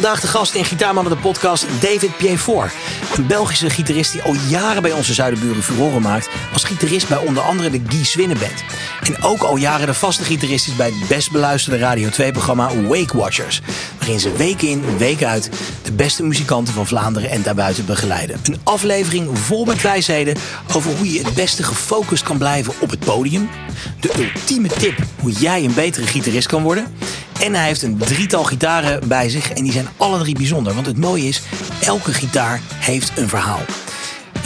Vandaag de gast in Gitaarmannen de podcast David Piefort. Een Belgische gitarist die al jaren bij onze zuidenburen furoren maakt. Als gitarist bij onder andere de Guy Swinnen Band. En ook al jaren de vaste gitarist is bij het best beluisterde Radio 2 programma Wake Watchers. Waarin ze week in, week uit de beste muzikanten van Vlaanderen en daarbuiten begeleiden. Een aflevering vol met wijsheden over hoe je het beste gefocust kan blijven op het podium. De ultieme tip hoe jij een betere gitarist kan worden. En hij heeft een drietal gitaren bij zich en die zijn alle drie bijzonder. Want het mooie is, elke gitaar heeft een verhaal.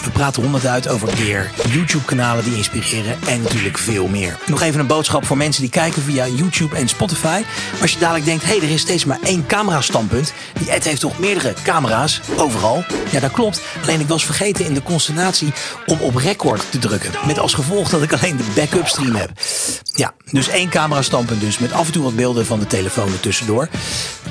We praten honderd over gear, YouTube-kanalen die inspireren en natuurlijk veel meer. Nog even een boodschap voor mensen die kijken via YouTube en Spotify. Als je dadelijk denkt, hé, hey, er is steeds maar één camera-standpunt. Die Ed heeft toch meerdere camera's, overal? Ja, dat klopt. Alleen ik was vergeten in de consternatie om op record te drukken. Met als gevolg dat ik alleen de backup stream heb. Ja, dus één camera-standpunt dus, met af en toe wat beelden van de telefoon er tussendoor.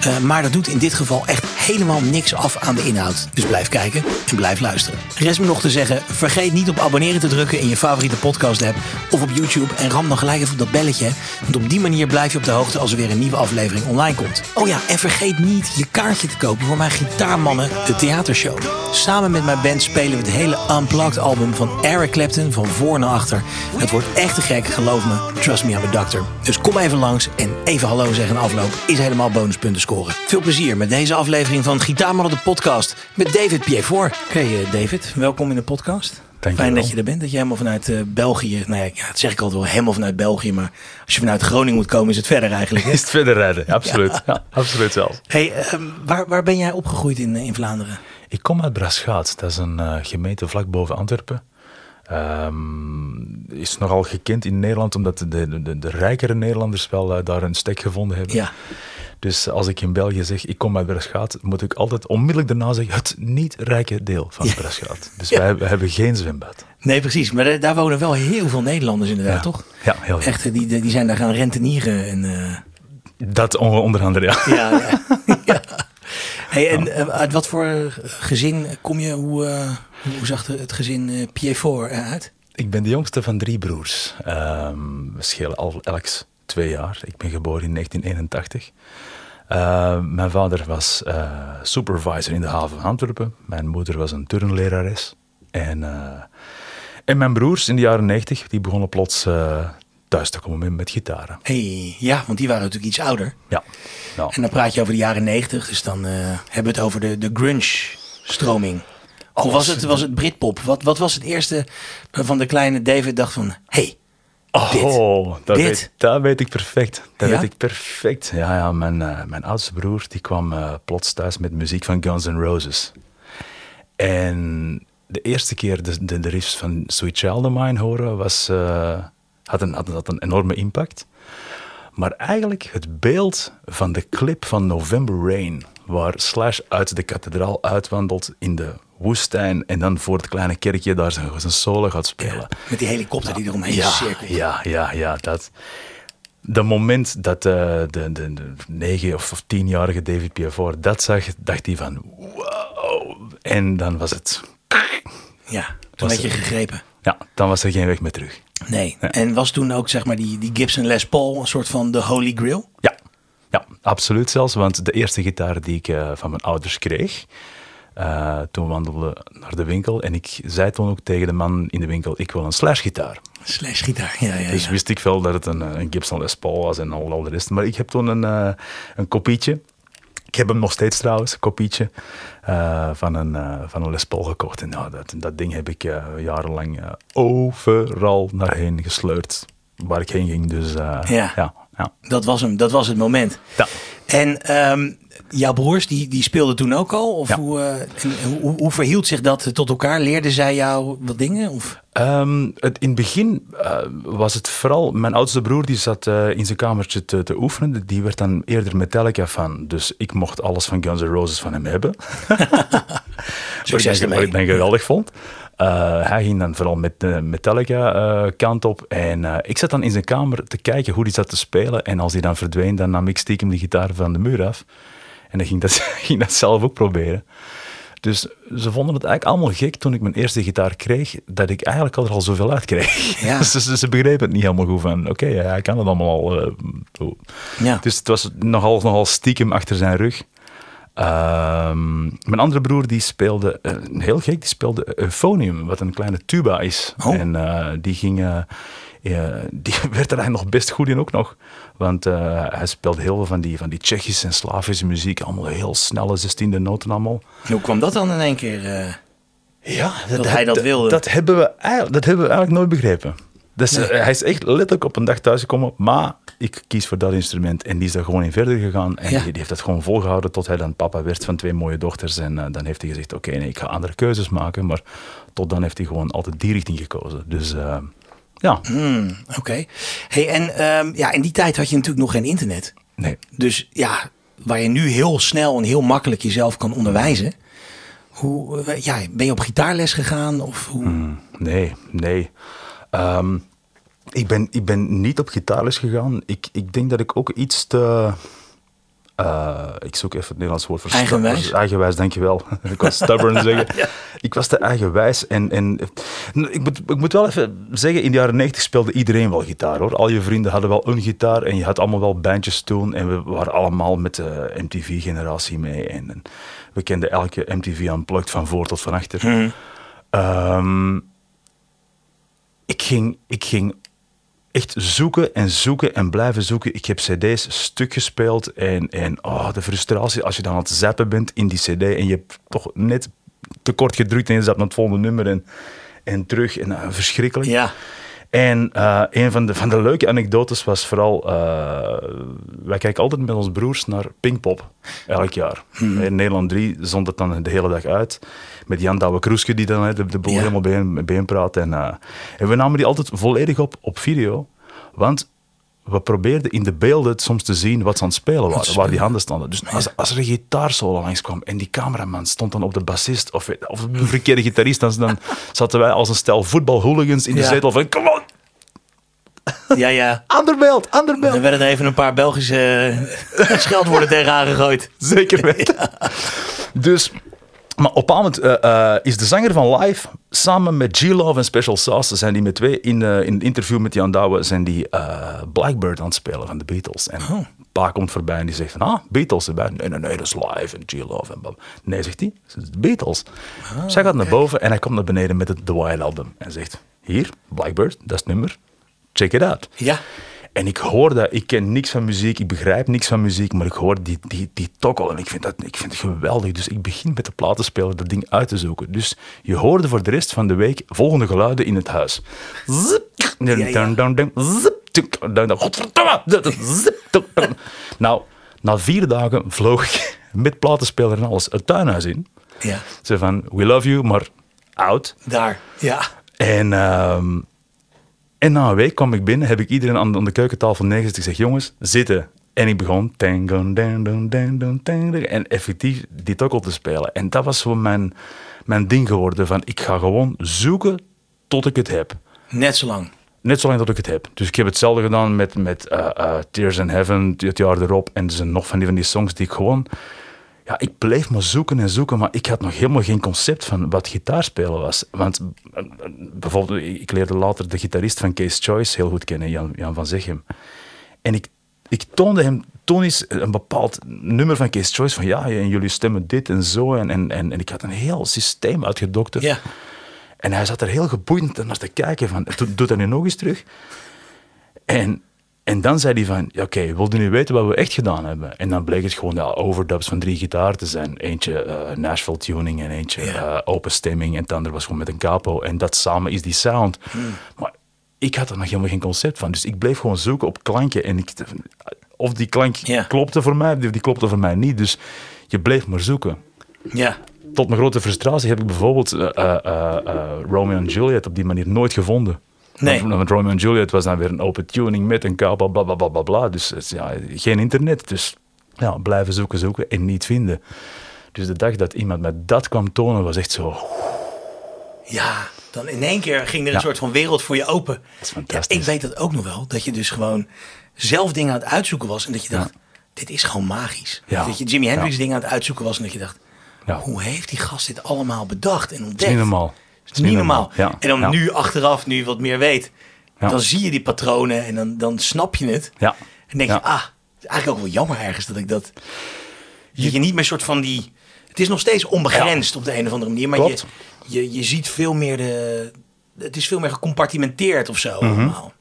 Uh, maar dat doet in dit geval echt helemaal niks af aan de inhoud. Dus blijf kijken en blijf luisteren. Rest me nog te zeggen, vergeet niet op abonneren te drukken in je favoriete podcast app of op YouTube. En ram dan gelijk even op dat belletje. Want op die manier blijf je op de hoogte als er weer een nieuwe aflevering online komt. Oh ja, en vergeet niet je kaartje te kopen voor mijn Gitaarmannen, de theatershow. Samen met mijn band spelen we het hele Unplugged album van Eric Clapton van voor naar achter. Het wordt echt te gek, geloof me. Trust me, I'm a doctor. Dus kom even langs en even hallo zeggen afloop is helemaal bonuspunten scoren. Veel plezier met deze aflevering van Gitaarmannen de podcast met David Piefort. Oké eh, David, welkom in de podcast. Dank Fijn dat je er bent, dat je helemaal vanuit uh, België, nou ja, dat zeg ik altijd wel, helemaal vanuit België, maar als je vanuit Groningen moet komen is het verder eigenlijk. Is het verder rijden, absoluut. Ja. absoluut zelfs. Hey, um, waar, waar ben jij opgegroeid in, in Vlaanderen? Ik kom uit Braschaat, dat is een uh, gemeente vlak boven Antwerpen. Um, is nogal gekend in Nederland, omdat de, de, de rijkere Nederlanders wel uh, daar een stek gevonden hebben. Ja. Dus als ik in België zeg, ik kom uit Braschaat, moet ik altijd onmiddellijk daarna zeggen, het niet rijke deel van ja. Braschaat. Dus ja. wij, wij, hebben geen zwembad. Nee, precies. Maar daar wonen wel heel veel Nederlanders inderdaad, ja. toch? Ja, heel veel. Echt, die, die zijn daar gaan rentenieren. En, uh... Dat onder andere, ja. Ja, ja. Hey, en uh, uit wat voor gezin kom je? Hoe, uh, hoe zag het gezin uh, Piefort uit? Ik ben de jongste van drie broers. Um, we schelen al elks twee jaar. Ik ben geboren in 1981. Uh, mijn vader was uh, supervisor in de haven van Antwerpen. Mijn moeder was een turnlerares. En, uh, en mijn broers in de jaren 90, die begonnen plots thuis te komen met, met gitaren. Hey, ja, want die waren natuurlijk iets ouder. Ja. Nou. En dan praat je over de jaren 90, dus dan hebben we het over de, de grunge-stroming. Of was het, was het Britpop? Wat, wat was het eerste waarvan de kleine David dacht van... Hey, Oh, dat, Dit. Weet, dat weet ik perfect. Dat Ja? weet ik perfect. Ja, ja mijn, uh, mijn oudste broer die kwam uh, plots thuis met muziek van Guns N' Roses. En de eerste keer de, de, de riffs van Sweet Child of Mine horen was, uh, had, een, had, had een enorme impact. Maar eigenlijk het beeld van de clip van November Rain, waar Slash uit de kathedraal uitwandelt in de woestijn en dan voor het kleine kerkje daar zijn, zijn solo gaat spelen. Ja, met die helikopter die eromheen ja, cirkelt. Ja, ja, ja. Dat, dat moment dat uh, de, de, de negen of, of tienjarige David Piafort dat zag, dacht hij van wow. En dan was het... Ja, toen werd je gegrepen. Ja, dan was er geen weg meer terug. Nee. En was toen ook zeg maar die, die Gibson Les Paul een soort van de holy grail? Ja, ja absoluut zelfs. Want de eerste gitaar die ik uh, van mijn ouders kreeg, uh, toen wandelden we naar de winkel en ik zei toen ook tegen de man in de winkel, ik wil een slashgitaar. Slashgitaar, ja, ja. Dus ja. wist ik wel dat het een, een Gibson Les Paul was en al, al de rest. Maar ik heb toen een, uh, een kopietje. Ik heb hem nog steeds trouwens, een kopietje uh, van, een, uh, van een Les Paul gekocht. En nou, dat, dat ding heb ik jarenlang overal naarheen gesleurd, waar ik heen ging. Dus ja. ja, ja. Dat, was hem, dat was het moment. Ja. En um, jouw broers, die, die speelden toen ook al? Of ja. hoe, uh, hoe, hoe, verhield zich dat tot elkaar? Leerden zij jou wat dingen? Of? Um, het, in het begin uh, was het vooral... Mijn oudste broer die zat uh, in zijn kamertje te, te, oefenen. Die werd dan eerder Metallica fan. Dus ik mocht alles van Guns N' Roses van hem hebben. Succes wat ik dan geweldig vond. Uh, hij ging dan vooral met de Metallica uh, kant op. En uh, ik zat dan in zijn kamer te kijken hoe hij zat te spelen. En als hij dan verdween, dan nam ik stiekem die gitaar van de muur af. En dan ging dat, ging dat zelf ook proberen. Dus ze vonden het eigenlijk allemaal gek toen ik mijn eerste gitaar kreeg, dat ik eigenlijk al er al zoveel uit kreeg. Ja. ze, ze, ze, begrepen het niet helemaal goed van, oké, okay, hij kan het allemaal al. ja. Dus het was nogal, nogal stiekem achter zijn rug. Ehm, mijn andere broer die speelde, eh, heel gek, die speelde euphonium, wat een kleine tuba is. Oh. En eh, die ging, eh, eh, die werd er eigenlijk nog best goed in ook nog. Want eh, hij speelde heel veel van die, van die Tsjechische en Slavische muziek, allemaal heel snelle zestiende noten allemaal. Hoe kwam dat dan in één keer? eh? Ja, Dat hij dat wilde. Dat hebben we eigenlijk, dat hebben we eigenlijk nooit begrepen. Dus, Nee. eh, hij is echt letterlijk op een dag thuisgekomen, maar ik kies voor dat instrument. En die is daar gewoon in verder gegaan. En Ja. die, die heeft dat gewoon volgehouden tot hij dan papa werd van twee mooie dochters. En dan heeft hij gezegd, oké, nee, ik ga andere keuzes maken. Maar tot dan heeft hij gewoon altijd die richting gekozen. Dus ja, Hmm, Oké. Hey, en ehm, ja, in die tijd had je natuurlijk nog geen internet. nee. Dus ja, waar je nu heel snel en heel makkelijk jezelf kan onderwijzen. Hoe, eh, ja, ben je op gitaarles gegaan? Of hoe? Hmm. Nee, nee. Ehm, ik, ben, ik ben niet op gitaarles gegaan. Ik, ik denk dat ik ook iets te... eh, ik zoek even het Nederlands woord voor Eigenwijs? Eigenwijs, dankjewel. ik was stubborn zeggen. Ik was te eigenwijs. En, en ik, moet, ik moet wel even zeggen, in de jaren 90 speelde iedereen wel gitaar hoor. Al je vrienden hadden wel een gitaar en je had allemaal wel bandjes toen. En we waren allemaal met de MTV-generatie mee. En, en we kenden elke MTV Unplugged van voor tot van achter. Ehm, ik, ging, ik ging echt zoeken en zoeken en blijven zoeken. Ik heb cd's stuk gespeeld en, en oh, de frustratie als je dan aan het zappen bent in die cd en je hebt toch net te kort gedrukt en je zat naar het volgende nummer en, en terug. En, eh, verschrikkelijk. Ja. En eh, een van de, van de leuke anekdotes was vooral... eh, wij kijken altijd met onze broers naar Pinkpop, elk jaar. In Nederland 3 zond het dan de hele dag uit. Met Jan Douwe Kroeske, die dan de, de boel Ja. helemaal bijeen, bijeen praat. En, eh, en we namen die altijd volledig op op video. Want we probeerden in de beelden soms te zien wat ze aan het spelen waren, waar die handen stonden. Dus als, als er een gitaarsolo langskwam en die cameraman stond dan op de bassist of, of een verkeerde gitarist, dan, dan zaten wij als een stel voetbalhooligans in de Ja. zetel van kom on, Ja, ja. ander beeld, ander beeld. Dan werden er even een paar Belgische scheldwoorden tegenaan gegooid. Zeker weten. Dus, maar op een moment is de zanger van Live samen met G-Love en Special Sauce, zijn die met twee in, eh, in een interview met Jan Douwe, zijn die eh, Blackbird aan het spelen van de Beatles. En Oh. pa komt voorbij en die zegt van, ah, Beatles erbij. Nee, nee, nee, dat is Live en G-Love en. Nee, zegt hij, dat is de Beatles. Zij gaat naar boven en hij komt naar beneden met het The White Album en zegt, hier, Blackbird, dat is het nummer, check it out. Ja. En ik hoor dat, ik ken niks van muziek, ik begrijp niks van muziek, maar ik hoor die, die, die tokkel en ik vind, dat, ik vind het geweldig. Dus ik begin met de platenspeler dat ding uit te zoeken. Dus je hoorde voor de rest van de week volgende geluiden in het huis. Zip, ja. dun. Nou, na vier dagen vloog ik met platenspeler en alles het tuinhuis in. Ja. Ze van, we love you, maar out. Daar. Ja. En, ehm, en na een week kwam ik binnen, heb ik iedereen aan, aan de keukentafel neergezet. Ik zeg, jongens, zitten. En ik begon... En effectief die tokkel te spelen. En dat was zo mijn, mijn ding geworden. Van, ik ga gewoon zoeken tot ik het heb. Net zo lang. Net zolang dat ik het heb. Dus ik heb hetzelfde gedaan met, met eh, eh, Tears in Heaven, het jaar erop. En er zijn nog van die, van die songs die ik gewoon... Ja, ik bleef maar zoeken en zoeken, maar ik had nog helemaal geen concept van wat gitaarspelen was. Want eh, eh, bijvoorbeeld, ik leerde later de gitarist van Case Choice heel goed kennen, Jan, Jan van Zeghem. En ik, ik toonde hem toen eens een bepaald nummer van Case Choice van ja, en jullie stemmen dit en zo. En, en, en, en ik had een heel systeem uitgedokterd. Ja. En hij zat er heel geboeid naar te kijken van, doe, doe dat nu nog eens terug. En, en dan zei hij van, ja, oké, wilde nu weten wat we echt gedaan hebben? En dan bleek het gewoon ja, overdubs van drie gitaar te zijn. Eentje eh, Nashville tuning en eentje eh, open stemming en het andere was gewoon met een capo. En dat samen is die sound. Maar ik had er nog helemaal geen concept van. Dus ik bleef gewoon zoeken op klanken. En ik, of die klank klopte voor mij, of die klopte voor mij niet. Dus je bleef maar zoeken Ja. tot mijn grote frustratie heb ik bijvoorbeeld eh, eh, Romeo en Juliet op die manier nooit gevonden. Nee. Want, want Romeo en Juliet was dan weer een open tuning met een kabel, bla bla bla bla bla. Dus is, ja, geen internet. Dus ja, blijven zoeken, zoeken en niet vinden. Dus de dag dat iemand me dat kwam tonen, was echt zo. Ja, dan in één keer ging er een Ja. soort van wereld voor je open. is fantastisch. Ja, ik weet dat ook nog wel. Dat je dus gewoon zelf dingen aan het uitzoeken was. En dat je dacht, dit is gewoon magisch. Dat je Jimi Hendrix dingen aan het uitzoeken was. En dat je dacht, hoe heeft die gast dit allemaal bedacht en ontdekt? Het is niet normaal. Het is niet normaal. En dan nu achteraf, nu je wat meer weet, dan zie je die patronen en dan, dan snap je het. Ja. En denk je, ah, het is eigenlijk ook wel jammer ergens dat ik dat... Je, je niet meer soort van die... Het is nog steeds onbegrensd op de een of andere manier. Maar je, Klopt. je, je ziet veel meer de... Het is veel meer gecompartimenteerd of zo Mhm. allemaal.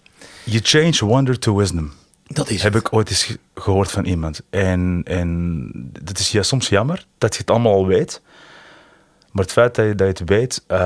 You change wonder to wisdom. Dat is Heb het. ik ooit eens ge- gehoord van iemand. En, en dat is ja, soms jammer dat je het allemaal al weet. Maar het feit dat je, dat je het weet, eh,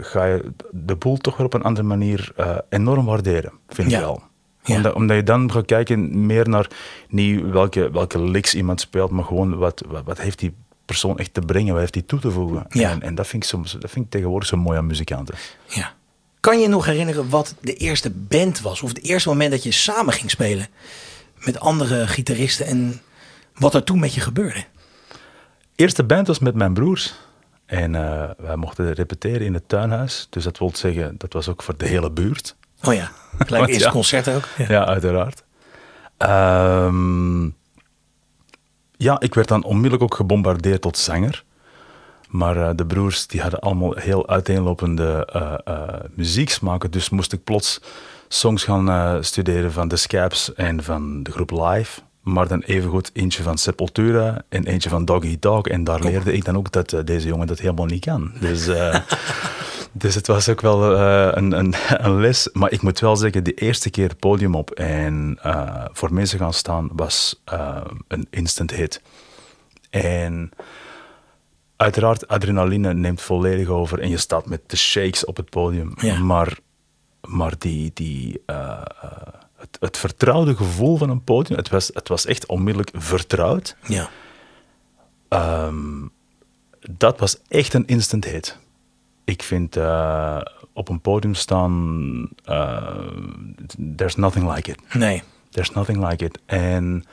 ga je de boel toch weer op een andere manier eh, enorm waarderen, vind Ja. ik wel. Ja. Omdat, omdat je dan gaat kijken meer naar niet welke, welke licks iemand speelt, maar gewoon wat, wat, wat heeft die persoon echt te brengen, wat heeft hij toe te voegen. Ja. En, en dat, vind ik soms, dat vind ik tegenwoordig zo mooi aan muzikanten. Ja. Kan je je nog herinneren wat de eerste band was? Of het eerste moment dat je samen ging spelen met andere gitaristen en wat er toen met je gebeurde? eerste band was met mijn broers. En eh, wij mochten repeteren in het tuinhuis. Dus dat wil zeggen, dat was ook voor de hele buurt. Oh ja, gelijk Want eerste ja. concert ook. Ja. Ja, uiteraard. Ehm, ja, ik werd dan onmiddellijk ook gebombardeerd tot zanger. Maar eh, de broers die hadden allemaal heel uiteenlopende eh eh, muzieksmaken. Dus moest ik plots songs gaan eh, studeren van The Scabs en van de groep Live. Maar dan evengoed eentje van Sepultura en eentje van Doggy Dog. En daar leerde ik dan ook dat eh, deze jongen dat helemaal niet kan. Dus, eh, dus het was ook wel eh, een, een, een les. Maar ik moet wel zeggen, de eerste keer het podium op en voor mensen gaan staan was een instant hit. En uiteraard, adrenaline neemt volledig over en je staat met de shakes op het podium. Ja. Maar, maar die, die, het, het vertrouwde gevoel van een podium, het was, het was echt onmiddellijk vertrouwd. Ja. Ehm, dat was echt een instant hit. Ik vind eh, op een podium staan, eh, there's nothing like it. Nee. There's nothing like it. En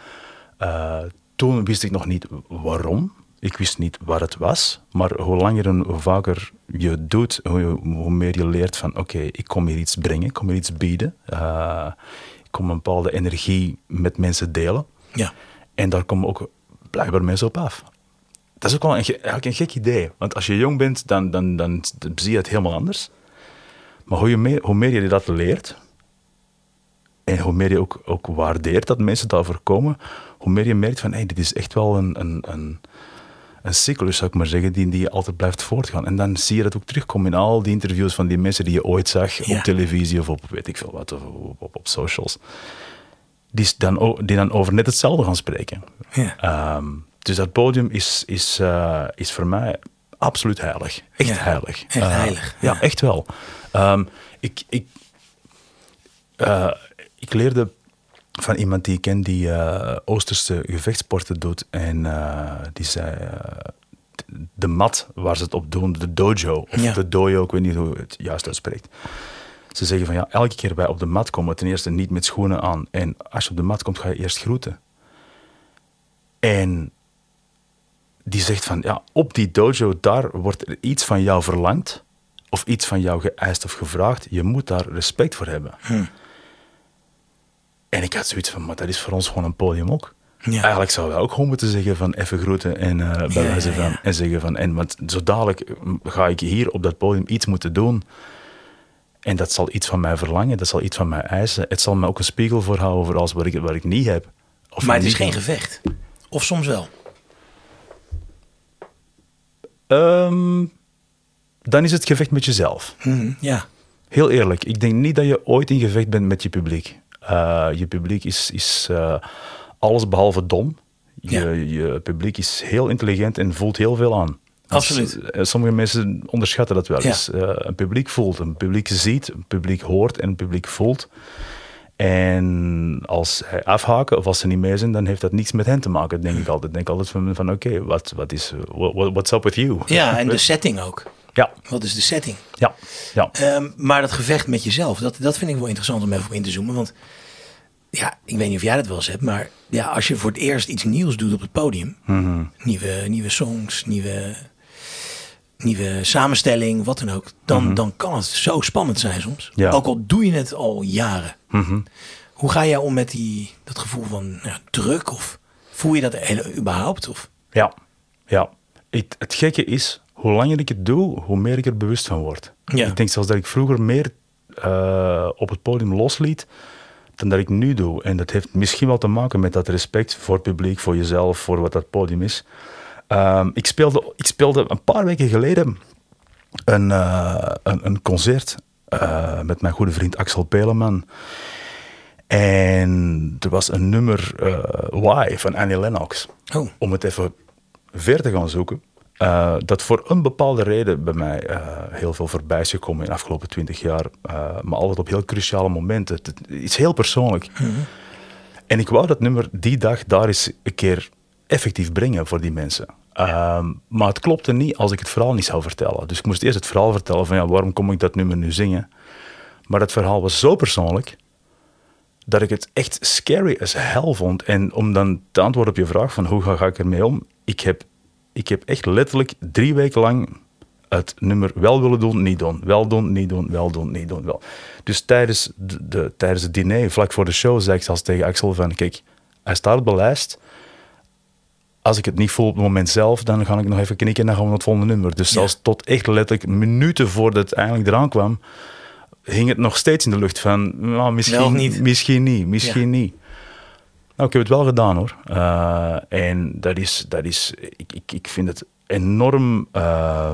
eh, toen wist ik nog niet waarom. Ik wist niet wat het was. Maar hoe langer en hoe vaker je doet, hoe, hoe meer je leert van... Oké, ik kom hier iets brengen, ik kom hier iets bieden. Eh, ik kom een bepaalde energie met mensen delen. Ja. En daar komen ook blijkbaar mensen op af. Dat is ook wel een, ge- eigenlijk een gek idee. Want als je jong bent, dan, dan, dan, dan zie je het helemaal anders. Maar hoe, je meer, hoe meer je dat leert, en hoe meer je ook, ook waardeert dat mensen daarvoor komen, hoe meer je merkt van, hey, dit is echt wel een, een, een, een cyclus, zou ik maar zeggen, die, die altijd blijft voortgaan. En dan zie je dat ook terugkomen in al die interviews van die mensen die je ooit zag Ja. op televisie of op weet ik veel wat, of op, op, op socials. Die, dan, die dan over net hetzelfde gaan spreken. Ja. Ehm, dus dat podium is, is, eh, is voor mij absoluut heilig. Echt Ja, heilig. echt Eh, heilig, Ja, ja. echt wel. Ehm, ik, ik, eh, ik leerde van iemand die ik ken die eh, Oosterse gevechtsporten doet. En eh, die zei, eh, de mat waar ze het op doen, de dojo, of Ja. de dojo, ik weet niet hoe je het juist uitspreekt. Ze zeggen van ja, elke keer bij op de mat komen, ten eerste niet met schoenen aan. En als je op de mat komt, ga je eerst groeten. En die zegt van ja, op die dojo, daar wordt er iets van jou verlangd. Of iets van jou geëist of gevraagd. Je moet daar respect voor hebben. Hm. En ik had zoiets van, maar dat is voor ons gewoon een podium ook. Ja. Eigenlijk zouden we ook gewoon moeten zeggen van even groeten en bij Ja, wijze ja, van en zeggen van en want zo dadelijk mm, ga ik hier op dat podium iets moeten doen en dat zal iets van mij verlangen, dat zal iets van mij eisen. Het zal me ook een spiegel voorhouden voor alles wat ik, wat ik niet heb. Of Maar het is geen heb. gevecht. Of soms wel. Ehm, dan is het gevecht met jezelf. Hm, Ja. Heel eerlijk, ik denk niet dat je ooit in gevecht bent met je publiek. Eh, je publiek is, is eh, alles behalve dom. Je, Ja. je publiek is heel intelligent en voelt heel veel aan. Absoluut. Eh, Sommige mensen onderschatten dat wel Ja. eens. Eh, een publiek voelt, een publiek ziet, een publiek hoort en een publiek voelt. En als hij afhaken of als ze niet mee zijn, dan heeft dat niets met hen te maken, denk ik altijd. Ik denk altijd van, van oké, wat, wat is, what, what- what's up with you? Ja, en de setting ook. Ja, Wat is de setting? ja, ja. Ehm, maar dat gevecht met jezelf, dat, dat vind ik wel interessant om even op in te zoomen. Want ja, ik weet niet of jij dat wel eens hebt, maar ja, als je voor het eerst iets nieuws doet op het podium, Mhm. nieuwe, nieuwe songs, nieuwe, nieuwe samenstelling, wat dan ook, dan, dan kan het zo spannend zijn soms. Mhm. Ja. Ook al doe je het al jaren. Mhm. Hoe ga jij om met die, dat gevoel van ja, druk? Of voel je dat überhaupt? Of? Ja, ja. Het, het gekke is, hoe langer ik het doe, hoe meer ik er bewust van word. Ja. Ik denk zelfs dat ik vroeger meer eh, op het podium losliet dan dat ik nu doe. En dat heeft misschien wel te maken met dat respect voor het publiek, voor jezelf, voor wat dat podium is. Ehm, ik, speelde, ik speelde een paar weken geleden een, uh, een, een, concert uh, met mijn goede vriend Axel Peleman. En er was een nummer uh, Why van Annie Lennox. Oh. Om het even ver te gaan zoeken. Uh, dat voor een bepaalde reden bij mij uh, heel veel voorbij is gekomen in de afgelopen twintig jaar. Uh, maar altijd op heel cruciale momenten. Het, is heel persoonlijk. Mhm. En ik wou dat nummer die dag daar eens een keer effectief brengen voor die mensen. Ehm, maar het klopte niet als ik het verhaal niet zou vertellen. Dus ik moest eerst het verhaal vertellen van ja, waarom kom ik dat nummer nu zingen. Maar dat verhaal was zo persoonlijk dat ik het echt scary as hell vond. En om dan te antwoorden op je vraag van hoe ga, ga ik ermee om, ik heb, ik heb echt letterlijk drie weken lang het nummer wel willen doen, niet doen, wel doen, niet doen, wel doen, niet doen, wel. Dus tijdens, de, de, tijdens het diner, vlak voor de show, zei ik zelfs tegen Axel van, kijk, hij staat op de lijst. Als ik het niet voel op het moment zelf, dan ga ik nog even knikken en dan gaan we naar het volgende nummer. Dus zelfs tot echt letterlijk minuten voordat het eindelijk eraan kwam, hing het nog steeds in de lucht van, nou, misschien niet. Misschien niet, misschien ja. niet. Nou, ik heb het wel gedaan hoor. Uh, en dat is, dat is ik, ik, ik vind het enorm. Uh,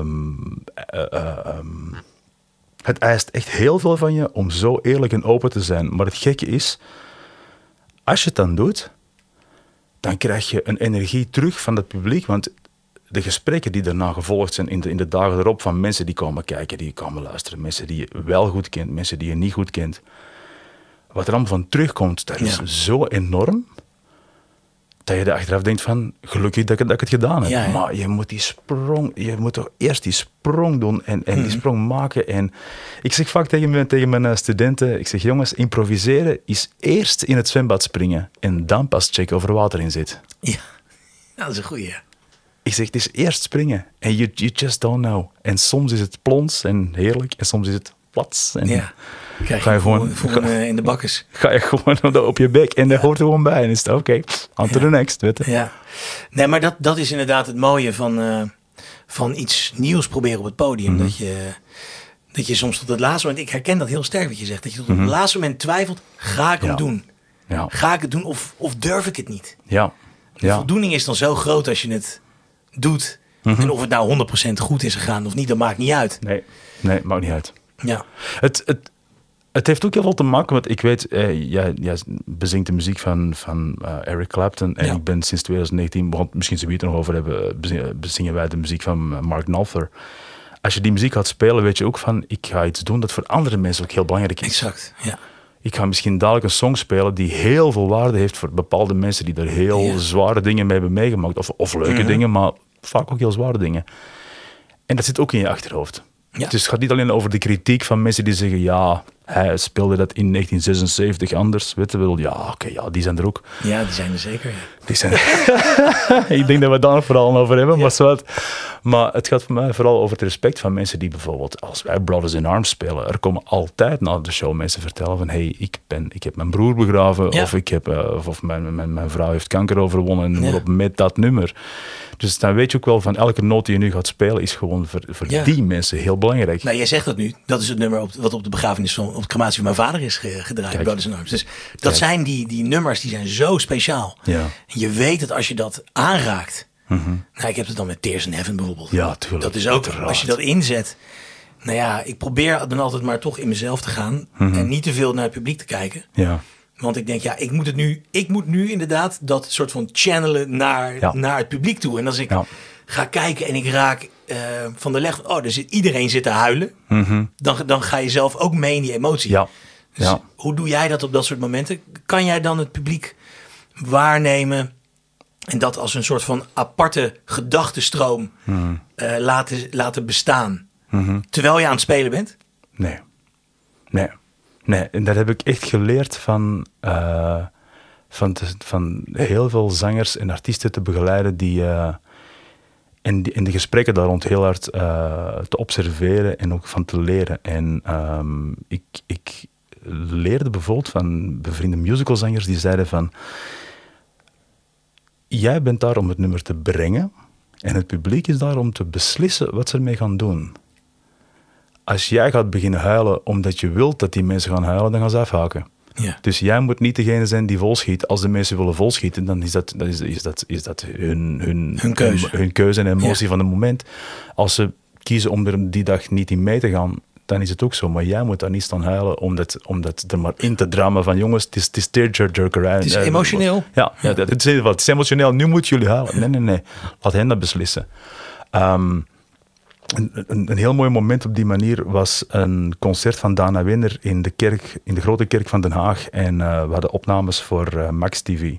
uh, um, het eist echt heel veel van je om zo eerlijk en open te zijn. Maar het gekke is, als je het dan doet, dan krijg je een energie terug van het publiek. Want de gesprekken die daarna gevolgd zijn in de, in de dagen erop van mensen die komen kijken, die komen luisteren, mensen die je wel goed kent, mensen die je niet goed kent. Wat er allemaal van terugkomt, dat is Ja. zo enorm dat je er achteraf denkt van, gelukkig dat ik, dat ik het gedaan heb. Ja, ja. Maar je moet die sprong, je moet toch eerst die sprong doen en, en Mhm. die sprong maken. En ik zeg vaak tegen mijn, tegen mijn eh, studenten, ik zeg jongens, improviseren is eerst in het zwembad springen en dan pas checken of er water in zit. Ja. Ja, dat is een goeie. Ik zeg, het is eerst springen. En you, you just don't know. En soms is het plons en heerlijk. En soms is het plats. En Ja. Ga je gewoon- eh, in de bakkes. ga je gewoon op je bek. En dat hoort er gewoon bij. En is het oké, on to the next. Weet je. Ja. Nee, maar dat, dat is inderdaad het mooie van, eh, van iets nieuws proberen op het podium. Mhm. dat, je, dat je soms tot het laatste moment, ik herken dat heel sterk wat je zegt, dat je tot Mhm. het laatste moment twijfelt, ga ik hem Ja. doen? Ja. Ga ik het doen of, of durf ik het niet? Ja. De voldoening is dan zo groot als je het doet. Mhm. En of het nou 100% goed is gegaan of niet, dat maakt niet uit. Nee, nee, maakt niet uit. Ja, Het, het, het heeft ook heel veel te maken, want ik weet, eh, jij, jij bezingt de muziek van, van eh, Eric Clapton. En Ja. ik ben sinds 2019, we gaan het misschien zo er nog over hebben, eh, bezingen, bezingen wij de muziek van eh, Mark Knopfler. Als je die muziek gaat spelen, weet je ook van, ik ga iets doen dat voor andere mensen ook heel belangrijk is. exact. Ja. Ik ga misschien dadelijk een song spelen die heel veel waarde heeft voor bepaalde mensen die er heel Ja. zware dingen mee hebben meegemaakt. Of, of leuke Mhm. dingen, maar vaak ook heel zware dingen. En dat zit ook in je achterhoofd. Dus het gaat niet alleen over de kritiek van mensen die zeggen, ja, hij speelde dat in 1976 anders. Weet je wel, ja, oké, ja, die zijn er ook. ja, die zijn er zeker. ja. Die zijn ik denk dat we daar vooral over hebben, maar zwart. Maar het gaat voor mij vooral over het respect van mensen die bijvoorbeeld, als wij Brothers in Arms spelen, er komen altijd na de show mensen vertellen van, hey, ik, ben, ik heb mijn broer begraven, Ja. of, ik heb, eh, of, mijn, mijn, mijn vrouw heeft kanker overwonnen, en op, met dat nummer. Dus dan weet je ook wel van, elke noot die je nu gaat spelen, is gewoon voor, voor die mensen heel belangrijk. Nou, jij zegt dat nu. Dat is het nummer op, wat op de begrafenis van, op de crematie van mijn vader is ge- gedraaid. Kijk. Brothers in Arms. Dus dat Kijk. zijn die, die nummers, die zijn zo speciaal. Ja. En je weet dat als je dat aanraakt. Nou, ik heb het dan met Tears in Heaven bijvoorbeeld. Ja, tuurlijk. Dat is ook, Uiteraard. als je dat inzet. Nou ja, ik probeer dan altijd maar toch in mezelf te gaan. Mhm. En niet te veel naar het publiek te kijken. Ja. Want ik denk, ja, ik moet het nu, ik moet nu inderdaad dat soort van channelen naar, Ja. naar het publiek toe. En als ik Ja. ga kijken en ik raak eh, van de leg, oh, er zit, iedereen zit te huilen. Dan, dan ga je zelf ook mee in die emotie. Ja. Dus Ja. hoe doe jij dat op dat soort momenten? Kan jij dan het publiek waarnemen en dat als een soort van aparte gedachtenstroom Hmm. eh, laten, laten bestaan? Terwijl je aan het spelen bent? Nee. Nee. Nee, en dat heb ik echt geleerd van, eh, van, te- van heel veel zangers en artiesten te begeleiden die... en, de gesprekken daar rond heel hard eh, te observeren en ook van te leren. En ehm, ik, ik leerde bijvoorbeeld van bevriende musicalzangers die zeiden van... Jij bent daar om het nummer te brengen en het publiek is daar om te beslissen wat ze ermee gaan doen. Als jij gaat beginnen huilen omdat je wilt dat die mensen gaan huilen, dan gaan ze afhaken. Ja. Dus jij moet niet degene zijn die volschiet. Als de mensen willen volschieten, dan is dat, dan is, is dat, is dat hun, hun, Hun keuze. hun keuze en emotie Ja. van het moment. Als ze kiezen om er die dag niet in mee te gaan, dan is het ook zo. Maar jij moet daar niet staan huilen om dat, om dat er maar in te drammen van jongens, het is, het is tearjerker. Het is emotioneel. Ja, ja. dat- het, is, het is emotioneel. Nu moeten jullie huilen. Nee, nee, nee. Laat hen dat beslissen. Ehm, een, een, een heel mooi moment op die manier was een concert van Dana Winner in de, kerk, in de grote kerk van Den Haag. En eh, we hadden opnames voor eh, Max TV.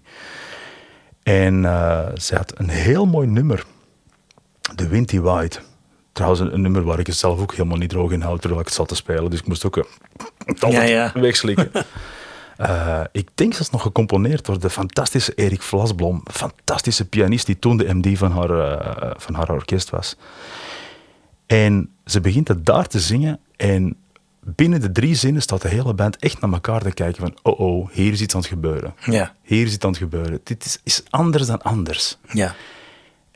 En eh ze had een heel mooi nummer. The Windy White. Trouwens, een, een nummer waar ik het zelf ook helemaal niet droog in houd terwijl ik het zat te spelen. Dus ik moest ook het Ja, ja. wegslikken. Ik denk zelfs nog gecomponeerd door de fantastische Erik Vlasblom. Fantastische pianist die toen de MD van haar, van haar orkest was. En ze begint het daar te zingen en binnen de drie zinnen staat de hele band echt naar elkaar te kijken van oh oh, hier is iets aan het gebeuren. Ja. Hier is iets aan het gebeuren. Dit is, is anders dan anders. Ja.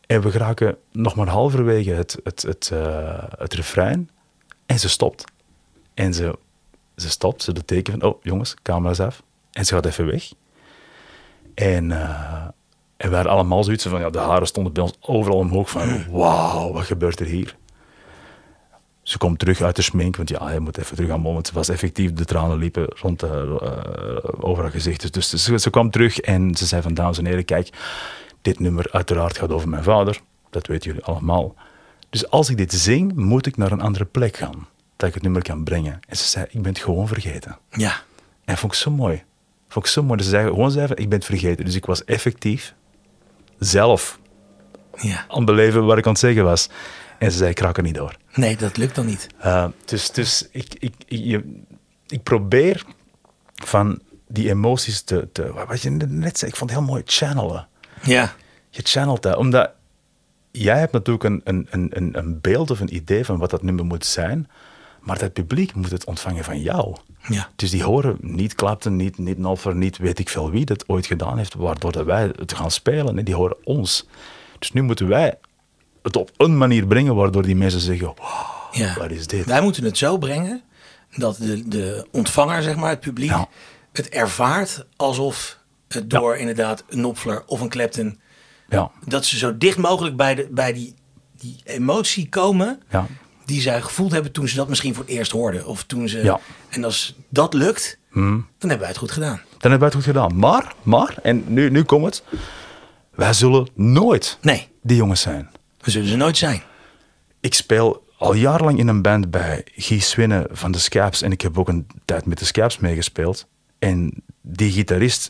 En we geraken nog maar halverwege het, het, het, eh, het refrein en ze stopt. En ze, ze stopt, ze doet teken van, oh jongens, camera's af. En ze gaat even weg. En, eh, en we hadden allemaal zoiets van, ja, de haren stonden bij ons overal omhoog van, wauw, wat gebeurt er hier? Ze komt terug uit de smink, want ja, hij moet even terug aan moment. Ze was effectief, de tranen liepen rond eh, over haar gezicht. Dus ze, ze kwam terug en ze zei van, dames en heren, kijk, dit nummer uiteraard gaat over mijn vader. Dat weten jullie allemaal. Dus als ik dit zing, moet ik naar een andere plek gaan. Dat ik het nummer kan brengen. En ze zei, ik ben het gewoon vergeten. Ja. En vond ik zo mooi. Vond ik zo mooi. Dus ze zei gewoon zei van, ik ben het vergeten. Dus ik was effectief zelf Ja. aan het beleven wat ik aan het zeggen was. En ze zei, ik raak er niet door. Nee, dat lukt dan niet. Uh, dus dus ik, ik, ik, je- ik probeer van die emoties te, te... Wat je net zei, ik vond het heel mooi, channelen. Ja. Je channelt dat, omdat jij hebt natuurlijk een, een, een, een- een beeld of een idee van wat dat nummer moet zijn, maar dat publiek moet het ontvangen van jou. Ja. Dus die horen niet Clapton, niet, niet Nolfer, niet weet ik veel wie dat ooit gedaan heeft, waardoor dat wij het gaan spelen. En die horen ons. Dus nu moeten wij het op een manier brengen waardoor die mensen zeggen, wow, Ja. wat is dit? Wij moeten het zo brengen dat de, de ontvanger, zeg maar, het publiek, Ja. het ervaart alsof het door inderdaad een Knopfler of een Clapton, Ja, dat ze zo dicht mogelijk bij, de, bij die, die emotie komen ja, die zij gevoeld hebben toen ze dat misschien voor het eerst hoorden. Of toen ze, Ja. En als dat lukt, Hm. dan hebben wij het goed gedaan. dan hebben wij het goed gedaan. Maar, maar, en nu, nu komt het, wij zullen nooit Nee, die jongens zijn. We zullen ze nooit zijn. Ik speel al jarenlang in een band bij Guy Swinnen van de Scaps. En ik heb ook een tijd met de Scaps meegespeeld. En die gitarist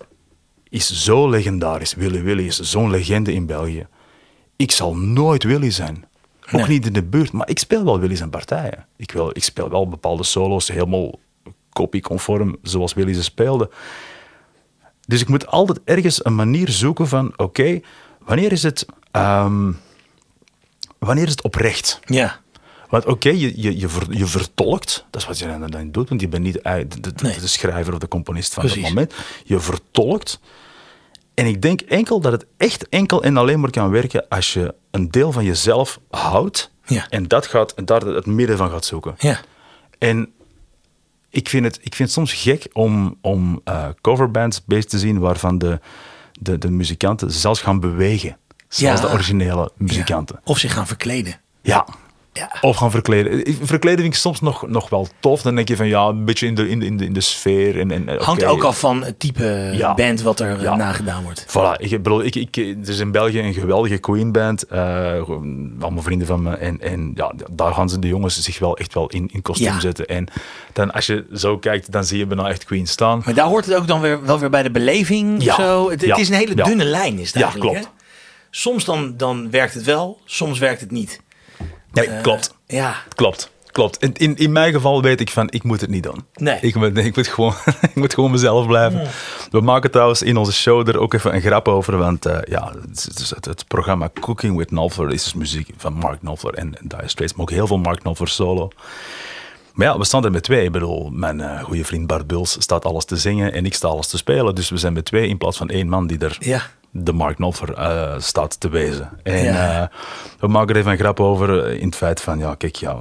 is zo legendarisch. Willy Willy is zo'n legende in België. Ik zal nooit Willy zijn. Ook Nee. niet in de buurt. Maar ik speel wel Willy zijn partijen. Ik, wil, ik speel wel bepaalde solo's helemaal kopieconform zoals Willy ze speelde. Dus ik moet altijd ergens een manier zoeken van... Oké, wanneer is het... ehm, wanneer is het oprecht? Ja, Want oké, je, je, je, ver- je vertolkt, dat is wat je dan, doet, want je bent niet eh, de, de, Nee. de schrijver of de componist van Precies. dat moment. Je vertolkt. En ik denk enkel dat het echt enkel en alleen maar kan werken als je een deel van jezelf houdt Ja. en dat gaat, en daar het midden van gaat zoeken. ja, En ik vind het, ik vind het soms gek om, om eh, coverbands bezig te zien waarvan de, de, de muzikanten zelfs gaan bewegen. Zoals Ja. de originele muzikanten. Of zich gaan verkleden. Ja. Ja. Of gaan verkleden. Verkleden vind ik soms nog, nog wel tof. Dan denk je van ja, een beetje in de, in de, in de, in de sfeer. En, en, Hangt ook af van het type band wat er eh, nagedaan wordt. Voilà, ik bedoel, ik, ik, er is in België een geweldige Queen band. eh, allemaal vrienden van me. En, en ja, daar gaan ze de jongens zich wel echt wel in, in kostuum zetten. En dan als je zo kijkt, dan zie je bijna echt Queen staan. Maar daar hoort het ook dan weer, wel weer bij de beleving. Zo. Het, is een hele dunne lijn. Is het Ja, klopt. hè? Soms dan, dan werkt het wel, soms werkt het niet. Nee, Eh, klopt. Ja, Klopt. Klopt. In, in, in mijn geval weet ik van, ik moet het niet doen. Nee. Ik moet, ik moet, gewoon, ik moet gewoon mezelf blijven. We maken trouwens in onze show er ook even een grap over, want eh, ja, het, het, programma Cooking with Knopfler is dus muziek van Mark Knopfler en, en Dire Straits, maar ook heel veel Mark Knopfler solo. Maar ja, we staan er met twee. Ik bedoel, mijn eh, goede vriend Bart Buls staat alles te zingen en ik sta alles te spelen. Dus we zijn met twee in plaats van één man die er Ja. de Mark Knopfler eh, staat te wezen. En Ja. eh, we maken er even een grap over in het feit van, ja, kijk, ja,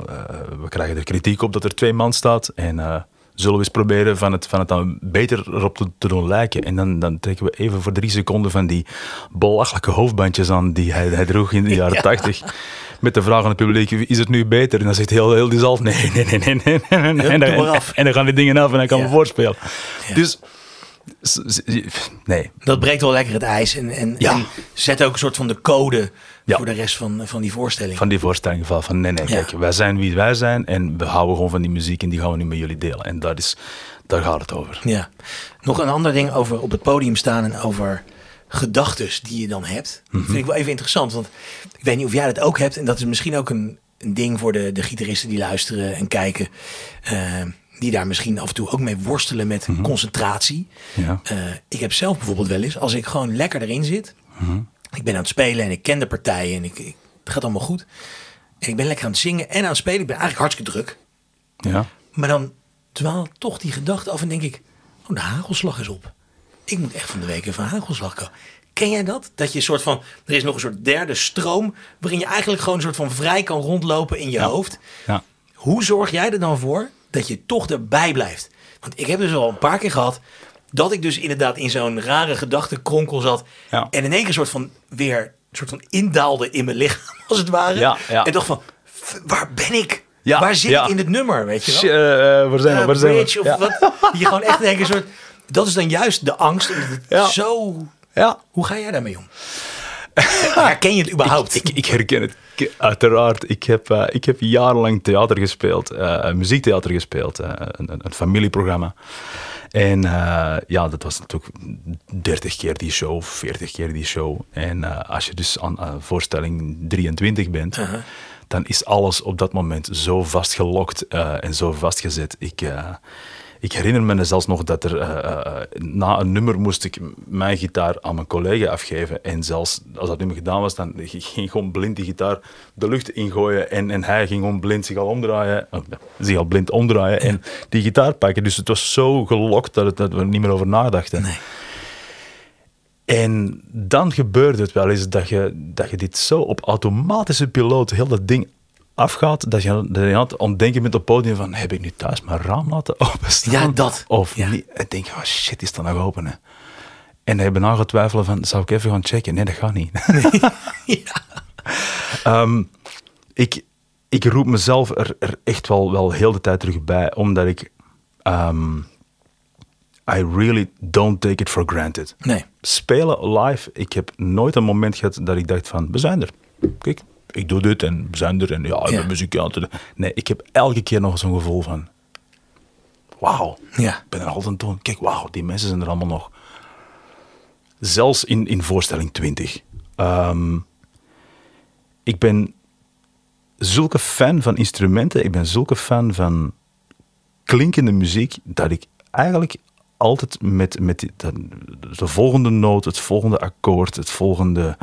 we krijgen er kritiek op dat er twee man staat. En zullen we eens proberen van het, van het dan beter erop te, te doen lijken. En dan, dan trekken we even voor drie seconden van die belachelijke hoofdbandjes aan die hij, hij droeg in de jaren tachtig. Met de vraag aan het publiek, is het nu beter? En dan zegt heel, heel die nee, nee, nee, nee, nee. nee, nee. En, dan, af. en dan gaan die dingen af en dan kan Ja. we voorspelen. Dus, nee. Dat breekt wel lekker het ijs en, en, Ja. en zet ook een soort van de code Ja. voor de rest van, van die voorstelling. Van die voorstelling van, van nee, nee, Ja. kijk, wij zijn wie wij zijn en we houden gewoon van die muziek en die gaan we nu met jullie delen. En dat is, daar gaat het over. Ja. Nog een ander ding over op het podium staan en over gedachtes die je dan hebt. Mhm. Vind ik wel even interessant, want ik weet niet of jij dat ook hebt. En dat is misschien ook een, een ding voor de, de gitaristen die luisteren en kijken. eh, die daar misschien af en toe ook mee worstelen met Mhm. concentratie. Ja. Eh, ik heb zelf bijvoorbeeld wel eens, als ik gewoon lekker erin zit. Mhm. Ik ben aan het spelen en ik ken de partijen en ik, ik, het gaat allemaal goed. En ik ben lekker aan het zingen en aan het spelen. Ik ben eigenlijk hartstikke druk. Ja. Maar dan dwaalt toch die gedachte af en denk ik, oh, de hagelslag is op. Ik moet echt van de week even hagelslag komen. Ken jij dat? Dat je een soort van, er is nog een soort derde stroom, waarin je eigenlijk gewoon een soort van vrij kan rondlopen in je hoofd. Ja. Hoe zorg jij er dan voor dat je toch erbij blijft? Want ik heb dus al een paar keer gehad dat ik dus inderdaad in zo'n rare gedachtenkronkel zat. Ja. En in één keer soort van weer een soort van indaalde in mijn lichaam, als het ware. En dacht van, "F- waar ben ik? Ja, waar zit ja. ik in het nummer? Weet je wel? Eh, waar zijn we? Waar zijn we? of Ja. wat. Je gewoon echt denkt een soort. Dat is dan juist de angst. Ja. zo. Ja. Hoe ga jij daarmee om? Herken je het überhaupt? Ik, ik herken het. Uiteraard. Ik heb, eh, ik heb jarenlang theater gespeeld, eh, muziektheater gespeeld, eh, een, een, familieprogramma. En eh, ja, dat was natuurlijk 30 keer die show, 40 keer die show. En eh, als je dus aan eh, voorstelling 23 bent, dan is alles op dat moment zo vastgelokt eh, en zo vastgezet. Ik, eh, ik herinner me zelfs nog dat er eh, eh, na een nummer moest ik mijn gitaar aan mijn collega afgeven. En zelfs als dat nummer gedaan was, dan ging gewoon blind die gitaar de lucht ingooien. En, en hij ging gewoon blind zich al omdraaien. oh, zich al blind omdraaien en die gitaar pakken. Dus het was zo gelokt dat, het, dat we er niet meer over nadachten. Nee. En dan gebeurt het wel eens dat je, dat je dit zo op automatische piloot heel dat ding afgaat, dat je, dat je aan het ontdenken bent op het podium van, heb ik nu thuis mijn raam laten openstaan? Ja, dat. Of Ja. niet? En denk je, oh shit, is dat nog open? Hè? En dan heb je na getwijfeld van, zou ik even gaan checken? Nee, dat gaat niet. Ehm, ik, ik roep mezelf er, er echt wel, wel heel de tijd terug bij, omdat ik... ehm, I really don't take it for granted Nee. spelen live, ik heb nooit een moment gehad dat ik dacht van, we zijn er. Kijk, ik doe dit en we zijn er en ja, ik Ja. ben muzikant. Nee, ik heb elke keer nog zo'n gevoel van, wauw, Ja. ik ben er altijd aan. Kijk, wauw, die mensen zijn er allemaal nog. Zelfs in, in voorstelling 20. Ehm, ik ben zulke fan van instrumenten, ik ben zulke fan van klinkende muziek, dat ik eigenlijk altijd met, met dat- de volgende noot, het volgende akkoord, het volgende